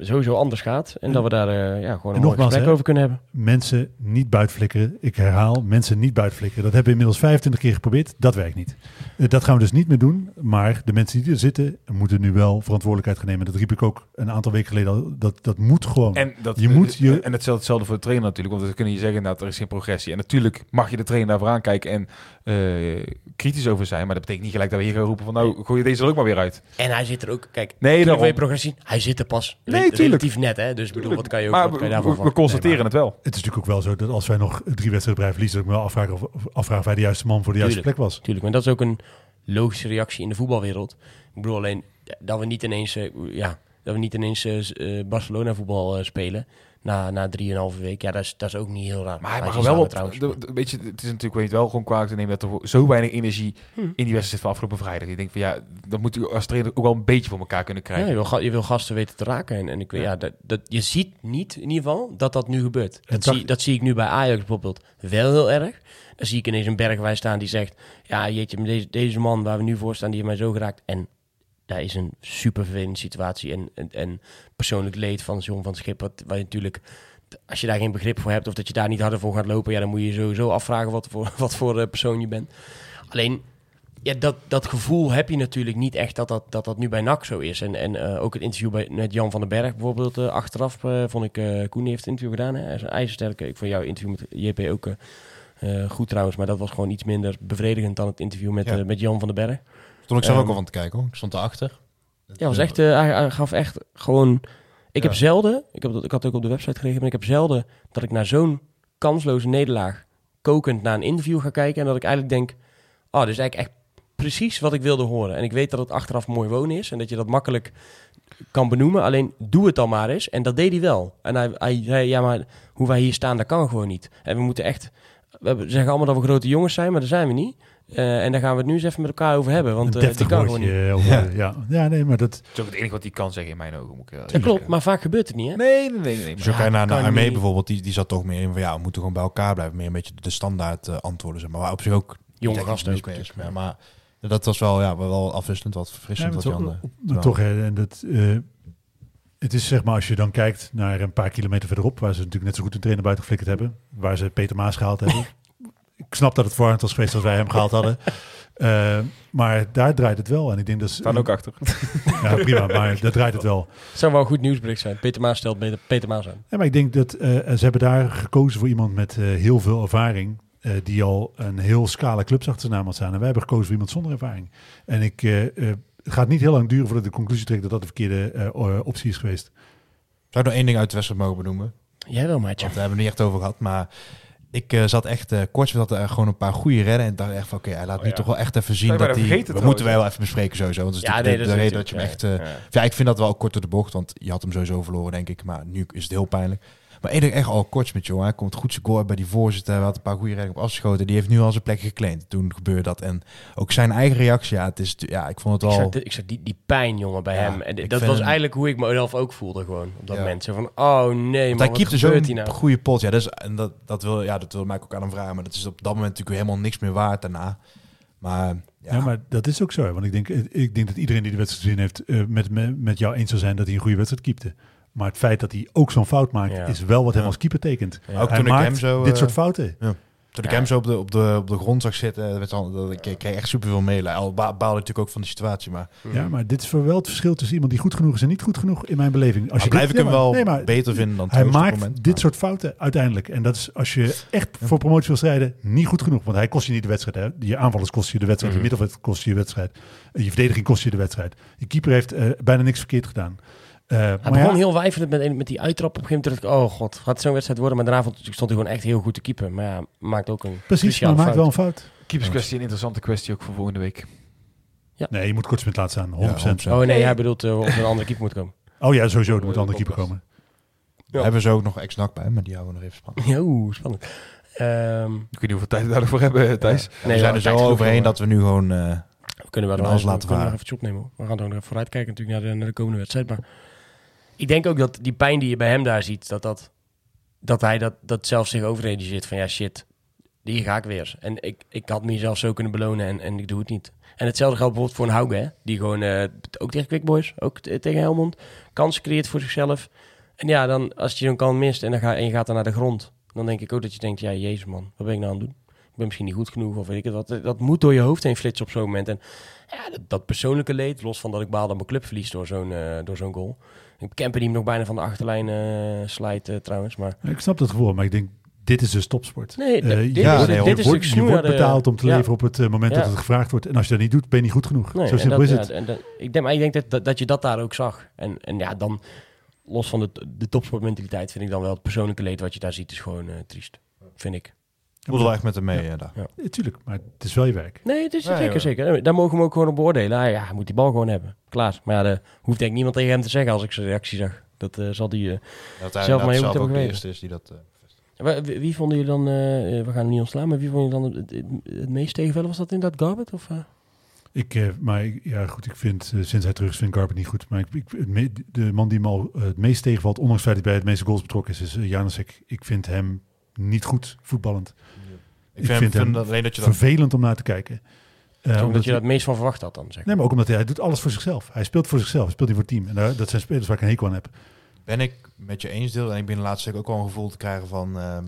sowieso anders gaat. En dat we daar eh, ja, gewoon En een mooi nogmaals, gesprek hè, over kunnen hebben. Mensen niet buitenflikkeren. Ik herhaal, mensen niet buitenflikkeren. Dat hebben we inmiddels 25 keer geprobeerd. Dat werkt niet. Eh, Dat gaan we dus niet meer doen. Maar de mensen die er zitten, moeten nu wel verantwoordelijkheid gaan nemen. Dat riep ik ook een aantal weken geleden al. Dat, dat moet gewoon. En, dat, Je moet je- en hetzelfde, hetzelfde voor de trainer natuurlijk. Want we kunnen je zeggen dat er is geen progressie. En natuurlijk mag je de trainer daarvoor aankijken en eh, kritisch over zijn. Maar dat betekent niet gelijk dat we hier gaan roepen van nou, gooi je deze er ook maar weer uit. En hij zit er ook, kijk, Nee, daarom. progressie, hij zit er pas Nee, re- tuurlijk. relatief net. Hè? Dus bedoel, wat kan je ook maar wat kan je daarvan we- we constateren Nee, het wel. Het is natuurlijk ook wel zo dat als wij nog drie wedstrijden blijven verliezen, dat ik me wel afvragen of, of afvragen of wij de juiste man voor de juiste Tuurlijk. plek was. Tuurlijk, maar dat is ook een logische reactie in de voetbalwereld. Ik bedoel alleen dat we niet ineens, ja, dat we niet ineens eh, eh, Barcelona voetbal eh, spelen. Na, na drieënhalve week. Ja, dat is, dat is ook niet heel raar. Maar hij mag die wel er trouwens. de- de- weet je, het is natuurlijk weet je, wel gewoon kwalijk te nemen dat er zo weinig energie Hm. in die wedstrijd zit van afgelopen vrijdag. Ik denk van ja, dat moet u als trainer ook wel een beetje voor elkaar kunnen Ja, krijgen. je, wil, je wil gasten weten te raken. En, en ik, weet, ja. dat, dat, je ziet niet, in ieder geval, dat dat nu gebeurt. Dat, zie, dat zie ik nu bij Ajax bijvoorbeeld wel heel erg. Dan zie ik ineens een bergwij staan die zegt... Ja, jeetje, deze, deze man waar we nu voor staan, die heeft mij zo geraakt. En daar is een super vervelende situatie. En, en, en persoonlijk leed van John van Schip. Wat, waar je natuurlijk, als je daar geen begrip voor hebt... of dat je daar niet harder voor gaat lopen... ja, dan moet je je sowieso afvragen wat voor, wat voor eh, persoon je bent. Alleen, ja, dat, dat gevoel heb je natuurlijk niet echt dat dat, dat, dat nu bij NAC zo is. En, en eh, ook het interview bij, met Jan van den Berg bijvoorbeeld eh, achteraf vond ik... Koen heeft het interview gedaan, hè? hij is een ijzersterke. Ik vond jouw interview met JP ook goed trouwens, maar dat was gewoon iets minder bevredigend dan het interview met, Ja. met Jan van den Berg. Stond ik zelf ook Ehm, al van te kijken hoor. Ik stond erachter. Ja, was echt, eh, hij, gaf echt gewoon... Ik heb zelden, ik, heb dat, ik had het ook op de website gekregen, maar ik heb zelden dat ik naar zo'n kansloze nederlaag kokend naar een interview ga kijken en dat ik eigenlijk denk, oh, dit is eigenlijk echt precies wat ik wilde horen. En ik weet dat het achteraf mooi wonen is en dat je dat makkelijk kan benoemen, alleen doe het dan maar eens. En dat deed hij wel. En hij, hij zei, ja, maar hoe wij hier staan, dat kan gewoon niet. En we moeten echt, we zeggen allemaal dat we grote jongens zijn, maar dat zijn we niet. Eh, en daar gaan we het nu eens even met elkaar over hebben, want een eh, die kan gewoon niet. over- Ja. ja. Ja. nee, maar dat... Dat is ook het enige wat hij kan zeggen in mijn ogen. Moet ik, eh, Dat klopt, maar vaak gebeurt het niet, hè? Nee, nee, nee. nee, Dus maar- ook naar, naar kan Armee bijvoorbeeld, die, die zat toch meer in van ja, we moeten gewoon bij elkaar blijven. Meer een beetje de standaard eh, antwoorden, zeg maar. Waar op zich ook Jonge gasten ook is. Maar, maar dat was wel, ja, wel afwisselend, wat Ja, verfrissend. maar wat toch, eh, toch hè, en dat, eh, het is zeg maar, als je dan kijkt naar een paar kilometer verderop, waar ze natuurlijk net zo goed een trainer buiten geflikkerd hebben, waar ze Peter Maas gehaald hebben. ik snap dat het voorhand was geweest als wij hem gehaald hadden. Eh, maar daar draait het wel. En ik denk dat ze- staan ook achter. Ja, prima, maar daar draait het wel. zou wel een goed nieuwsbericht zijn. Peter Maas stelt Peter, Peter Maas aan. Ja, maar ik denk dat eh, ze hebben daar gekozen voor iemand met eh, heel veel ervaring. eh, die al een heel scala clubs achter zijn naam had staan. En wij hebben gekozen voor iemand zonder ervaring. En ik, eh, eh, het gaat niet heel lang duren voordat ik de conclusie trek dat dat de verkeerde eh, optie is geweest. Zou ik nog één ding uit de wedstrijd mogen benoemen? Jij wel, maatje. Want daar hebben we het niet echt over gehad. Maar ik eh, zat echt eh kort dat er gewoon een paar goede redden. En dacht echt van oké, hij laat Oh, nu ja. toch wel echt even zien we dat we trouwens, moeten wij wel even bespreken sowieso. Want dat is Ja, natuurlijk nee, de, dat reden dat je hem echt... ja. eh, ja, ik vind dat wel kort door de bocht. Want je had hem sowieso verloren denk ik. Maar nu is het heel pijnlijk. Maar ding echt al kort met jongen. Hij komt goed zijn goal bij die voorzitter. Hij had een paar goede reddingen op afgeschoten. Die heeft nu al zijn plek geclaimd. Toen gebeurde dat. En ook zijn eigen reactie. Ja, het is, ja ik vond het Ik wel... zag, dit- ik zag die, die pijn, jongen, bij Ja, hem. En dat was hem- eigenlijk hoe ik mezelf ook voelde gewoon op dat Ja. moment. Zo van, oh nee, Want man, hij hier nou? goede pot. Ja, dat is, en dat, dat, wil, ja, dat wil mij ook aan hem vragen. Maar dat is op dat moment natuurlijk helemaal niks meer waard daarna. Maar ja, Ja, maar dat is ook zo. hè. Want ik denk, ik denk dat iedereen die de wedstrijd gezien heeft eh, met, met, met jou eens zou zijn dat hij een goede wedstrijd keepte. Maar het feit dat hij ook zo'n fout maakt, Ja. is wel wat hem Ja. als keeper tekent. Ja. ook hij toen ik maakt hem zo... dit eh, soort fouten. Toen ik Ja. hem zo op de, op de, op de grond zag zitten, werd al, dat, ik, ik kreeg echt superveel medelijden. Al ba- baalde natuurlijk ook van de situatie. Maar Ja, maar dit is voor wel het verschil tussen iemand die goed genoeg is en niet goed genoeg in mijn beleving. Als dan blijf dit- ik hem wel nee, maar beter vinden dan Hij maakt moment. dit Maar- soort fouten uiteindelijk. En dat is als je echt voor promotie wil strijden, niet goed genoeg. Want hij kost je niet de wedstrijd. Hè? Je aanvallers kost je de wedstrijd. Mhm. Je middenveld kost je de wedstrijd. Eh, Je verdediging kost je de wedstrijd. Je keeper heeft eh, bijna niks verkeerd gedaan. Eh, Hij maar begon ja, heel weifelend met, met die uittrap. Op een gegeven moment dacht ik, oh god, gaat het zo'n wedstrijd worden? Maar daarna vond- stond hij gewoon echt heel goed te keeper. Maar ja, maakt ook een precies, maar maakt wel een fout. Keeperskwestie, een interessante kwestie ook voor volgende week. Nee, je moet kortsmit laten staan. 100%. Ja, 100%. Oh nee, hij bedoelt uh, of er een andere keeper moet komen. Oh ja, sowieso. Er moet een andere keeper komen. We hebben zo ook nog ex-nak bij, maar die houden we nog even spannend. Ja, spannend. Ehm, Ik weet niet hoeveel tijd we daarvoor hebben, Thijs. we Nee, zijn ja, er zo overheen dat we nu gewoon... eh, we kunnen wel alles laten we kunnen nog even opnemen. hoor. We gaan er nog even vooruitkijken natuurlijk naar de, naar de komende wedstrijd. Maar ik denk ook dat die pijn die je bij hem daar ziet, dat, dat, dat hij dat, dat zelf zich overrealiseert van ja shit, hier ga ik weer. En ik, ik had mezelf zo kunnen belonen en, en ik doe het niet. En hetzelfde geldt bijvoorbeeld voor een Hauge, hè, die gewoon eh, ook tegen Quick Boys, ook tegen Helmond, kansen creëert voor zichzelf. En ja, dan als je zo'n kan mist en, dan ga, en je gaat dan naar de grond, dan denk ik ook dat je denkt, ja jezus man, wat ben ik nou aan het doen? Ik ben misschien niet goed genoeg of weet ik het wat. Dat moet door je hoofd heen flitsen op zo'n moment. En ja, dat, dat persoonlijke leed, los van dat ik baal dat mijn club verliest door zo'n eh, door zo'n goal. Ik Kemper die hem nog bijna van de achterlijn eh slijt eh, trouwens, maar... Ik snap dat gevoel, maar ik denk, dit is dus topsport. Nee, Eh, dit, ja, nee, dit, is wordt, je wordt betaald om te ja. leveren op het moment Ja. dat het gevraagd wordt. En als je dat niet doet, ben je niet goed genoeg. Nee, Zo simpel dat- is het. en dat- ik denk, maar ik denk dat, dat, dat je dat daar ook zag. En, en ja, dan, los van de, de topsportmentaliteit, vind ik dan wel het persoonlijke leed wat je daar ziet, is gewoon triest. Vind ik. Voelde wel echt met hem mee, ja. daar. Ja, tuurlijk, maar het is wel je werk. Nee, het is Nee, zeker, hoor. zeker. Daar mogen we ook gewoon op beoordelen. Ah, ja, hij moet die bal gewoon hebben. Klaar. Maar ja, dat hoeft denk ik niemand tegen hem te zeggen als ik zijn reactie zag. Dat eh, zal die... eh, Dat hij Zelf maar heel goed ook de hebben eerste is die dat... eh, wie, wie vonden jullie dan... we gaan hem niet ontslaan, maar wie vond je dan het, het, het meest tegenvallen? Was dat inderdaad Garbett? Of, eh? Ik, eh, maar ik- ja, goed, ik vind, sinds hij terug is, vind ik Garbert niet goed. Maar ik, ik, de man die me al het meest tegenvalt, ondanks het feit dat hij bij het meeste goals betrokken is, is uh, Janusek. Ik vind hem niet goed voetballend. Ik Ik vind, vind hem dat alleen dat je dat... Vervelend om naar te kijken. Eh, omdat, omdat je dat het meest van verwacht had dan, zeg Nee, maar ook omdat hij, hij doet alles voor zichzelf. Hij speelt voor zichzelf, hij speelt niet voor het team. En dat zijn spelers waar ik een hekel aan heb. Ben ik met je eens deel. En ik ben de laatste week ook wel een gevoel te krijgen van... ehm,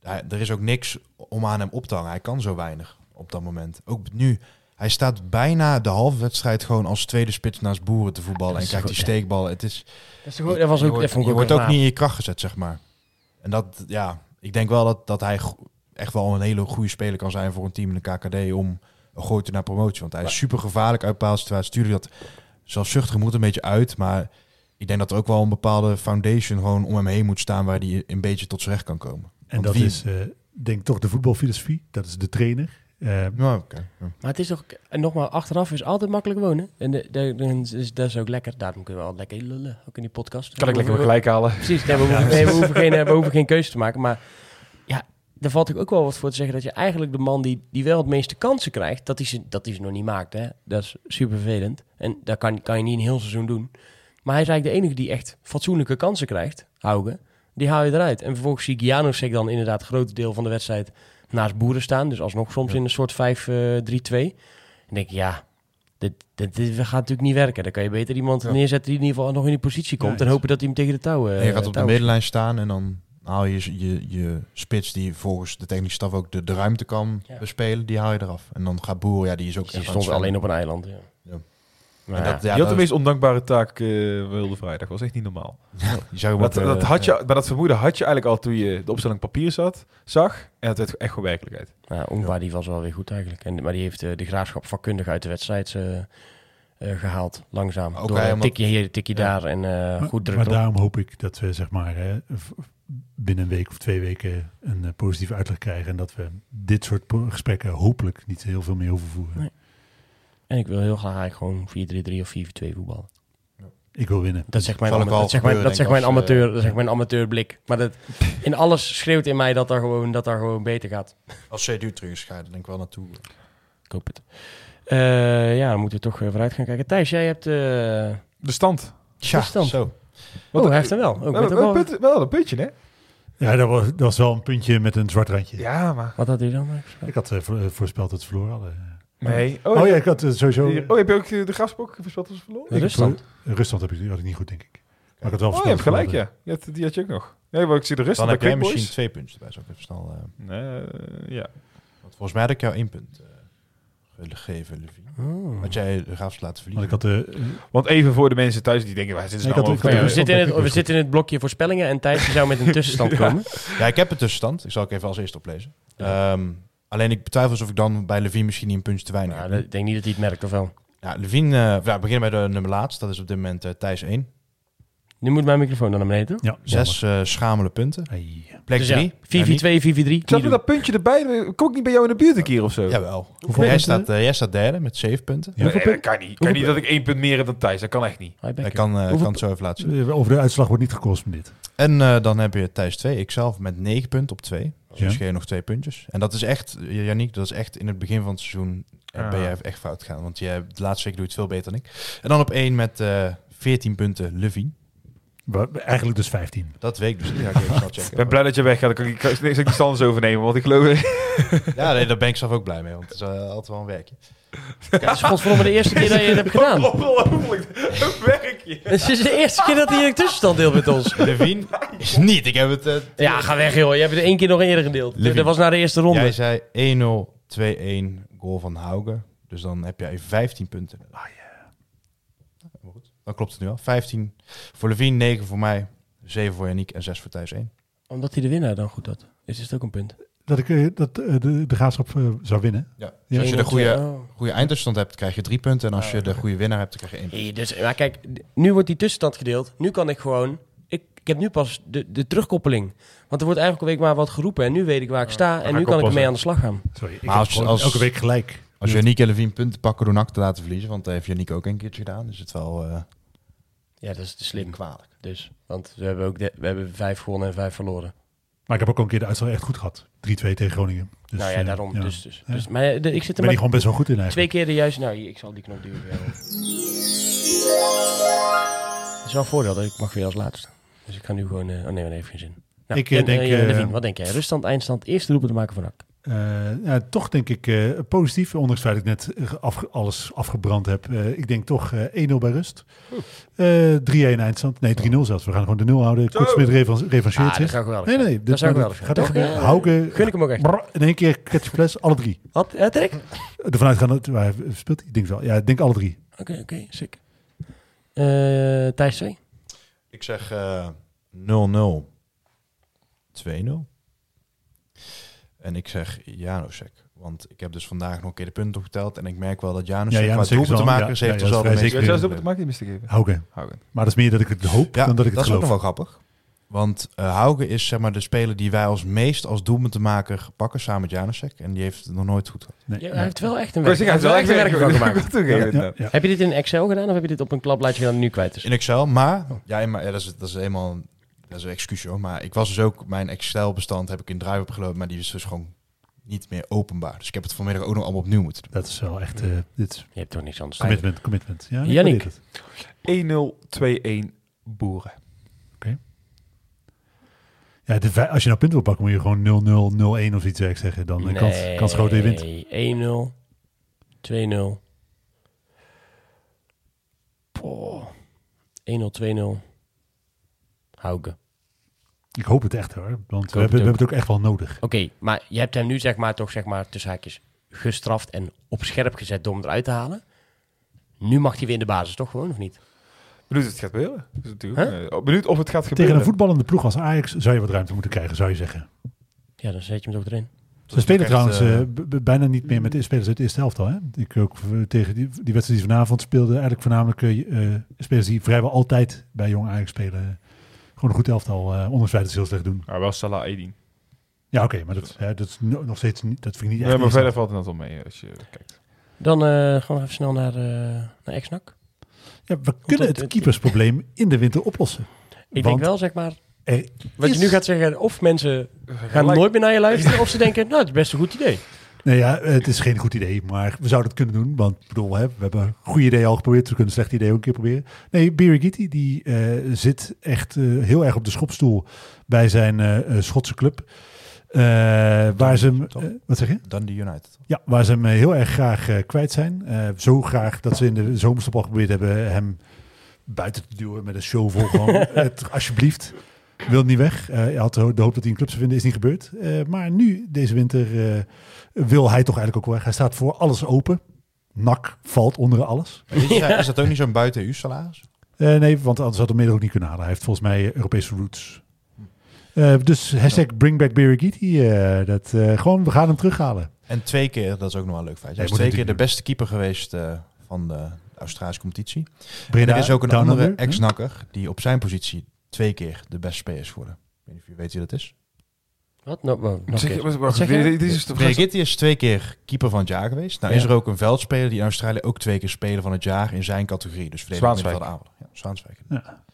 hij- er is ook niks om aan hem op te hangen. Hij kan zo weinig op dat moment. Ook nu. Hij staat bijna de halve wedstrijd gewoon als tweede spits naast Boeren te voetballen. En krijgt die goed, steekballen. Het is... Dat, is toch, dat was je ook, wordt, je ook wordt ook niet in je kracht gezet, zeg maar. En dat, ja, ik denk wel dat, dat hij echt wel een hele goede speler kan zijn voor een team in de KKD om een gooi te naar promotie. Want hij is super gevaarlijk uit bepaalde situaties. Tuurlijk dat zelfzuchtige moet een beetje uit, maar ik denk dat er ook wel een bepaalde foundation gewoon om hem heen moet staan waar hij een beetje tot zijn recht kan komen. En Want dat wie- is, eh, denk ik, toch de voetbalfilosofie. Dat is de trainer. Eh. Ja. Maar het is toch, en nogmaals, achteraf is altijd makkelijk wonen. En de, de, de- is, dat is ook lekker. Daarom kunnen we al lekker lullen, ook in die podcast. Kan ik lekker gelijk halen. Precies, nee, we, hoeven, nee, we, hoeven geen, eh, we hoeven geen keuze te maken. Maar daar valt ook wel wat voor te zeggen dat je eigenlijk de man die, die wel het meeste kansen krijgt, dat hij ze, dat hij ze nog niet maakt. Hè? Dat is super vervelend. En dat kan, kan je niet een heel seizoen doen. Maar hij is eigenlijk de enige die echt fatsoenlijke kansen krijgt, Hauge. Die haal je eruit. En vervolgens zie ik Janusek dan inderdaad groot deel van de wedstrijd naast Boeren staan. Dus alsnog soms in een soort 5-3-2. En denk ik, ja, dit, dit, dit gaat natuurlijk niet werken. Dan kan je beter iemand Ja. neerzetten die in ieder geval nog in die positie komt. Ja, en hopen dat hij hem tegen de touwen En je gaat op de middenlijn staan en dan haal je je, je spits die volgens de technische staf ook de, de ruimte kan Ja. bespelen, die haal je eraf. En dan gaat Boer, ja, die is ook Die echt stond alleen op een eiland. Ja. Ja. Maar En ja, dat, ja, je had de meest ondankbare taak uh, Wilde Vrijdag. was echt niet normaal. je zou Dat, wat, dat eh, had je, maar dat vermoeden had je eigenlijk al toen je de opstelling papier zat, zag. En het werd echt gewoon werkelijkheid. ja, Ongwa die was wel weer goed eigenlijk. En, maar die heeft eh, de graafschap vakkundig uit de wedstrijd eh, eh, gehaald. Langzaam. Ook Door een tikje hier, tikje Ja. daar en eh, maar, goed druk maar daarom hoop ik dat we zeg maar hè, binnen een week of twee weken een eh, positieve uitleg krijgen. En dat we dit soort gesprekken hopelijk niet heel veel meer hoeven voeren. Nee. En ik wil heel graag eigenlijk gewoon 4-3-3 of 4-2 voetballen. Ik wil winnen. Dat zegt mijn, dat zegt mijn, gebeuren, dat zegt mijn amateur, eh, dat zegt mijn amateurblik. Maar dat, in alles schreeuwt in mij dat daar gewoon, dat daar gewoon beter gaat. Als CDU terug is, ga je er denk ik wel naartoe. Ik hoop het. Eh, ja, dan moeten we toch eh, vooruit gaan kijken. Thijs, jij hebt... eh, De stand. Tja, stand. zo. Oh, hij heeft hem wel. Oh, toch wel, wel- punt- wel een puntje, hè? Ja, dat was, dat was wel een puntje met een zwart randje. Ja, maar... Wat had hij dan? Ik had eh, eh, voorspeld dat ze verloren hadden. Nee. Oh, ja, ik had eh, sowieso... Oh, heb je ook de graafspok voorspeld als verloren? ik heb Ruststand? voor- eh, Ruststand heb ik, had ik niet goed, denk ik. Maar ik had wel Oh, je hebt gelijk, ja. Je had- die had je ook nog. Nee, maar ik zie de rust Dan bij heb jij misschien twee puntjes erbij. Zou ik even snel, Nee, ja. want volgens mij had ik jou één punt eh, gegeven, Levi. Oh. Had jij de gaafs laten Want verliezen? ik had de... Want even voor de mensen thuis die denken, waar zitten Nee, nou we, hebben? zitten in het, we zitten in het blokje voorspellingen en Thijs zou met een tussenstand komen. Ja, ik heb een tussenstand. Ik zal ik even als eerste oplezen. Ehm, alleen ik betwijfel of ik dan bij Levine misschien niet een puntje te weinig Nou, heb. dat- ik denk niet dat hij het merkt of wel. Ja, Levine, eh, we beginnen bij de nummer laatst. Dat is op dit moment eh, Thijs 1. Nu moet mijn microfoon dan naar beneden? Ja, Zes eh, schamele punten. Hey. Plek Dus ja, 3. 4-4-2, 4-4-3. Zat er dat puntje erbij? Kom ik niet bij jou in de buurt een keer of zo? Jawel. Hoeveel Jij staat, eh, jij staat derde met zeven punten. Ja. Hoeveel kan niet. Kan hoeveel niet dat ik één punt meer heb dan Thijs. Dat kan echt niet. Ik kan, eh, kan het zo even laten zien. Over de uitslag wordt niet gekost met dit. En eh, dan heb je Thijs 2, ikzelf met 9 punten op 2. Dus Ja. nog twee puntjes. En dat is echt, Janiek, dat is echt in het begin van het seizoen eh, Ah. ben jij echt fout gegaan. Want jij, de laatste week doe je het veel beter dan ik. En dan op 1 met eh 14 punten Levine. Eigenlijk dus 15. Dat week dus. Ja, ik snel Ik checken. ben blij dat je weggaat. Dan kan ik, die standers overnemen. Want ik geloof... Ja, nee, daar ben ik zelf ook blij mee. Want het is eh, altijd wel een werkje. Het is godverdomme de eerste keer dat je het hebt gedaan. Ongelooflijk. Een werkje. Het is de eerste keer dat hij een tussenstand deelt met ons. Levine is niet. Ik heb het... eh, Ja, ga weg joh. Je hebt het één keer nog eerder gedeeld. Dat was na de eerste ronde. Jij zei 1-0, 2-1, goal van Hauge. Dus dan heb jij 15 punten. Ah ja. Dan klopt het nu wel. 15 voor Levine, 9 voor mij, 7 voor Yannick en 6 voor Thijs 1. Omdat hij de winnaar dan goed had. Is het ook een punt? Dat ik eh, dat, eh, de, de graafschap eh, zou winnen. Ja. Ja. Dus als je de goede, oh. goede eindtussenstand hebt, krijg je 3 punten. En als Ah, je de oké. goede winnaar hebt, dan krijg je 1 punt. Hey, dus, maar kijk, nu wordt die tussenstand gedeeld. Nu kan ik gewoon... Ik, ik heb nu pas de, de terugkoppeling. Want er wordt elke week maar wat geroepen. En nu weet ik waar ik sta. ga En nu ik kan ik ermee aan de slag gaan. Sorry, ik Maar als- als- elke week gelijk. Als je Yannick en Levine punten pakken door NAC te laten verliezen, want dat heeft Yannick ook een keertje gedaan, is het wel... eh, Ja, dat is te slim. Kwalijk. Dus, want we hebben ook de- we hebben vijf gewonnen en vijf verloren. Maar ik heb ook al een keer de uitslag echt goed gehad. 3-2 tegen Groningen. Dus, nou ja, eh, daarom. ja. Dus, dus, Ja. dus, maar eh, de- ik zit Ik er ben maar gewoon best wel goed in twee eigenlijk. keer de juiste... Nou, ik zal die knop duwen. Het is wel een voordeel dat ik mag weer als laatste. Dus ik ga nu gewoon... eh, oh nee, dat heeft geen zin. Nou, Ik, en, denk, Levine, wat denk jij? Ruststand, eindstand, eerste doelpunt te maken van NAC. Eh, ja, toch denk ik eh, positief, ondanks het feit dat ik net eh, alles afgebrand heb. Eh, ik denk toch eh 1-0 bij rust. Eh 3-1 eindstand. Nee, 3-0 zelfs. We gaan gewoon de 0 houden. Kortsmit revan- revancheert Ah, dat zich. zou geweldig Nee, nee. Dat zou geweldig gaat Toch? Hauke, Gun ik hem ook echt. brrr, in één keer catch fles, alle drie. Wat? Uh, Trek? Ervan uitgaan dat waar speelt hij? Ik denk wel. Ja, ik denk alle drie. Oké, oké, sick. Eh Thijs 2? Ik zeg eh 0-0. 2-0. En ik zeg Janosek. Want ik heb dus vandaag nog een keer de punten opgeteld. En ik merk wel dat Janosek, Ja, ja, qua is wel- doelpuntenmakers, ja, heeft ja, dus dat is Ja, zelfs niet mis te geven. Haugen. Maar dat is meer dat ik het hoop Ja, dan dat ik het dat is ook geloof. nog wel grappig. Want uh, is zeg maar de speler die wij als meest als doelpuntenmaker pakken samen met Janosek. En die heeft het nog nooit goed gehad. Nee, Ja, hij heeft wel echt een werk, hij heeft wel echt een werk van gemaakt. Heb je dit in Excel gedaan of heb je dit op een klapblaadje gedaan en nu kwijt is? In Excel, maar, ja, maar ja, dat, is, dat is helemaal dat is een excuus hoor. Maar ik was dus ook, mijn Excel bestand heb ik in Drive opgelopen, maar die is dus gewoon niet meer openbaar. Dus ik heb het vanmiddag ook nog allemaal opnieuw moeten doen. Dat is wel echt eh, dit Je hebt toch niks anders commitment, commitment. Ja, ik Yannick. waardeer het. 1-0, 2-1 boeren. Ja, de, als je nou punten wil pakken, moet je gewoon 0-0, 0-1 of iets werk zeggen. Dan nee. kans, kans groot dat je wint. 1-0, 2-0. Poh. 1-0, 2-0. Hauke. Ik hoop het echt hoor. Want we hebben, het we ook. hebben het ook echt wel nodig. Oké, maar je hebt hem nu zeg maar toch zeg maar tussen haakjes gestraft en op scherp gezet door hem eruit te halen. Nu mag hij weer in de basis, toch gewoon, of niet? Benieuwd of het gaat gebeuren. Dat is natuurlijk, benieuwd of het gaat gebeuren. Tegen een voetballende ploeg als Ajax zou je wat ruimte moeten krijgen, zou je zeggen. Ja, dan zet je hem toch erin. Ze spelen echt, trouwens eh, eh, bijna niet meer met de spelers uit de eerste helft al. Hè? Ik ook tegen die, die wedstrijd die vanavond speelde, eigenlijk voornamelijk eh, eh, spelers die vrijwel altijd bij jong Ajax spelen. Eh, gewoon een goed elftal, eh ondanks het feit dat ze heel slecht doen. Ja, wel Salah Edin. Ja, oké, maar dat, hè, dat is no- nog steeds niet, dat vind ik niet echt. Ja, maar verder valt het net wel mee als je kijkt. Dan eh, gaan we even snel naar, eh naar Exnak. Ja, we kunnen het keepersprobleem in de winter oplossen. Ik Want denk wel, zeg maar, wat je nu gaat zeggen, of mensen gaan nooit meer naar je luisteren, of ze denken, nou, het is best een goed idee. Nee, ja, het is geen goed idee, maar we zouden het kunnen doen. Want ik bedoel, hè, we hebben een goede idee al geprobeerd. We kunnen een slecht idee ook een keer proberen. Nee, Birigiti, die eh, zit echt eh, heel erg op de schopstoel bij zijn eh, Schotse club. Waar ze hem, wat zeg je? Dundee United. Ja, waar ze hem heel erg graag kwijt zijn. Zo graag dat ze in de zomerstop al geprobeerd hebben hem buiten te duwen met een shovel. Gewoon, het, alsjeblieft, wil niet weg. Eh, hij had de hoop dat hij een club zou vinden, is niet gebeurd. Eh, maar nu, deze winter, eh, wil hij toch eigenlijk ook weg. Hij staat voor alles open. Nak valt onder alles. Is, is dat ook niet zo'n buiten EU salaris? Eh, nee, want anders had hij mede ook niet kunnen halen. Hij heeft volgens mij Europese roots. Dus hashtag bring back dat, gewoon, we gaan hem terughalen. En twee keer, dat is ook nog wel een leuk feit. Hij is twee keer de beste keeper geweest van de Australische competitie. Breda, er is ook een andere ex-nakker die op zijn positie twee keer de beste speler is geworden. Ik weet niet of je weet wie dat is. Wat? Zeg, wacht, wacht, zeg je? dit dit is de Brigitte is twee keer keeper van het jaar geweest. Nou Ja. is er ook een veldspeler die in Australië ook twee keer speler van het jaar in zijn categorie. Dus Zwaanswijk. middenveld aanvaller. Ja, Zwaanswijk. Ja.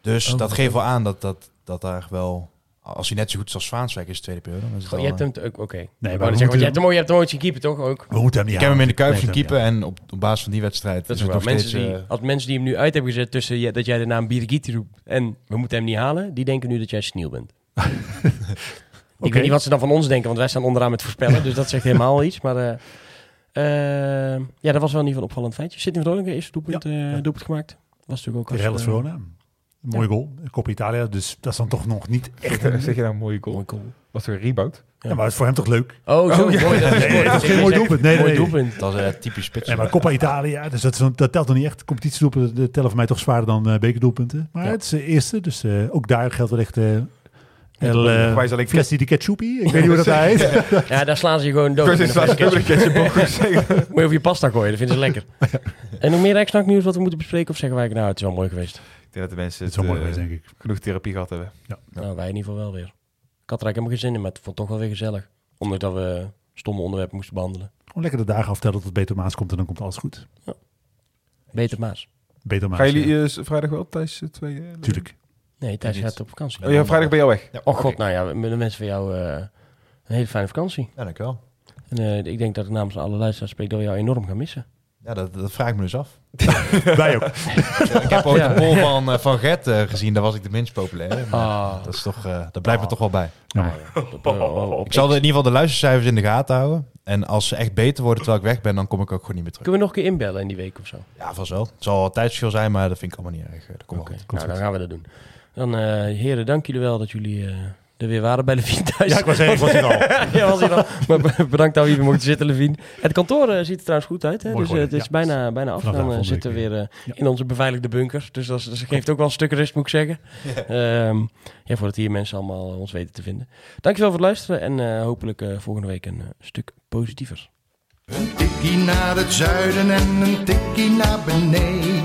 Dus Oh, dat geeft wel aan dat, dat, dat daar wel... Als hij net zo goed is als Zwaanswijk is de tweede periode. Dan is het Goh, je hebt eh, hem oké. maar zeggen, moeten- want je hebt hem ooit- je hebt hem ooit zien keeper, toch? Ook. We moeten hem niet ik heb hem in de Kuip Nee, zien keeper ja. en op, op basis van die wedstrijd Dat is wel. Mensen steeds, die, eh, als mensen die hem nu uit hebben gezet tussen je- dat jij de naam Birgiti roept en we moeten hem niet halen, die denken nu dat jij sneeuw bent. Ik weet niet wat ze dan van ons denken, want wij staan onderaan met voorspellen, dus dat zegt helemaal iets. Maar eh, eh, ja, dat was wel in ieder geval een opvallend feitje. Zit in Groningen, eerste doelpunt, Ja, ja. doelpunt gemaakt. Was natuurlijk ook als, eh, Verona. Een mooie goal. Coppa Italia. Dus dat is dan toch nog niet echt... Zeg, een- zeg je nou een mooie goal? mooi goal. Wat voor een rebound? Ja, maar het is voor hem toch leuk? Oh, zo Oh, ja. mooi. Dat is, Nee, dat is geen mooi doelpunt. Nee, mooi nee. doelpunt. Dat is eh, typisch spits. Ja, maar Coppa Italia, dus dat, is, dat telt nog niet echt. Competitiedoelpunten de tellen voor mij toch zwaarder dan eh, bekerdoelpunten. Maar Ja. het is de eerste, dus eh, ook daar geldt wel echt... eh El, eh, Wij zal ik Fles di ketchupi. Ik weet niet hoe dat heet. Ja, daar slaan ze je gewoon dood. Een. Moet je over je pasta gooien, dat vinden ze lekker. En nog meer nieuws wat we moeten bespreken? Of zeggen wij, nou, het is wel mooi geweest. Denk dat de mensen Het het, mooi denk ik. genoeg therapie gehad hebben. Ja. Nou, wij in ieder geval wel weer. Ik had er eigenlijk helemaal geen zin in, maar het vond toch wel weer gezellig. Ondanks dat we stomme onderwerpen moesten behandelen. Gewoon lekker de dagen aftellen tot het beter maas komt en dan komt alles goed. Beter Maas. beter maken. Gaan jullie eh, vrijdag wel thuis eh, twee? eh, Tuurlijk. Nee, Thijs gaat op vakantie. Oh ja, vrijdag ben je al weg. Ja, Oh god, nou ja, de mensen van jou eh, een hele fijne vakantie. Ja, dankjewel. En eh, ik denk dat ik namens alle luisteraars spreek dat we jou enorm gaan missen. Ja, dat, dat vraag ik me dus af. Wij ook. ik heb ooit Ja. een poll van, eh, van Gert eh, gezien, daar was ik de minst populair. Maar Ah. Dat, is toch, eh, dat blijft me toch wel bij. Jammer. Oh, Ik zal in ieder geval de luistercijfers in de gaten houden. En als ze echt beter worden terwijl ik weg ben, dan kom ik ook gewoon niet meer terug. Kunnen we nog een keer inbellen in die week of zo? Ja, vast wel. Het zal wel een tijdsverschil zijn, maar dat vind ik allemaal niet erg. Dat komt Oké, wel goed. nou dan gaan we dat doen. Dan eh, heren, dank jullie wel dat jullie eh, er weer waren bij Levine thuis. Ja, ik was ik was hier al. ja, was hier al. Maar be- bedankt dat we hier mochten zitten, Levine. Het kantoor eh, ziet er trouwens goed uit. Hè? Mooi Dus eh, het is ja. bijna, bijna af. Vanaf Dan zitten we weer eh, Ja. in onze beveiligde bunkers. Dus dat, geeft ook wel een stuk rust, moet ik zeggen. Ehm, ja, voordat hier mensen allemaal ons weten te vinden. Dankjewel voor het luisteren. En eh, hopelijk volgende week een stuk positiever. Een tikkie naar het zuiden en een tikkie naar beneden.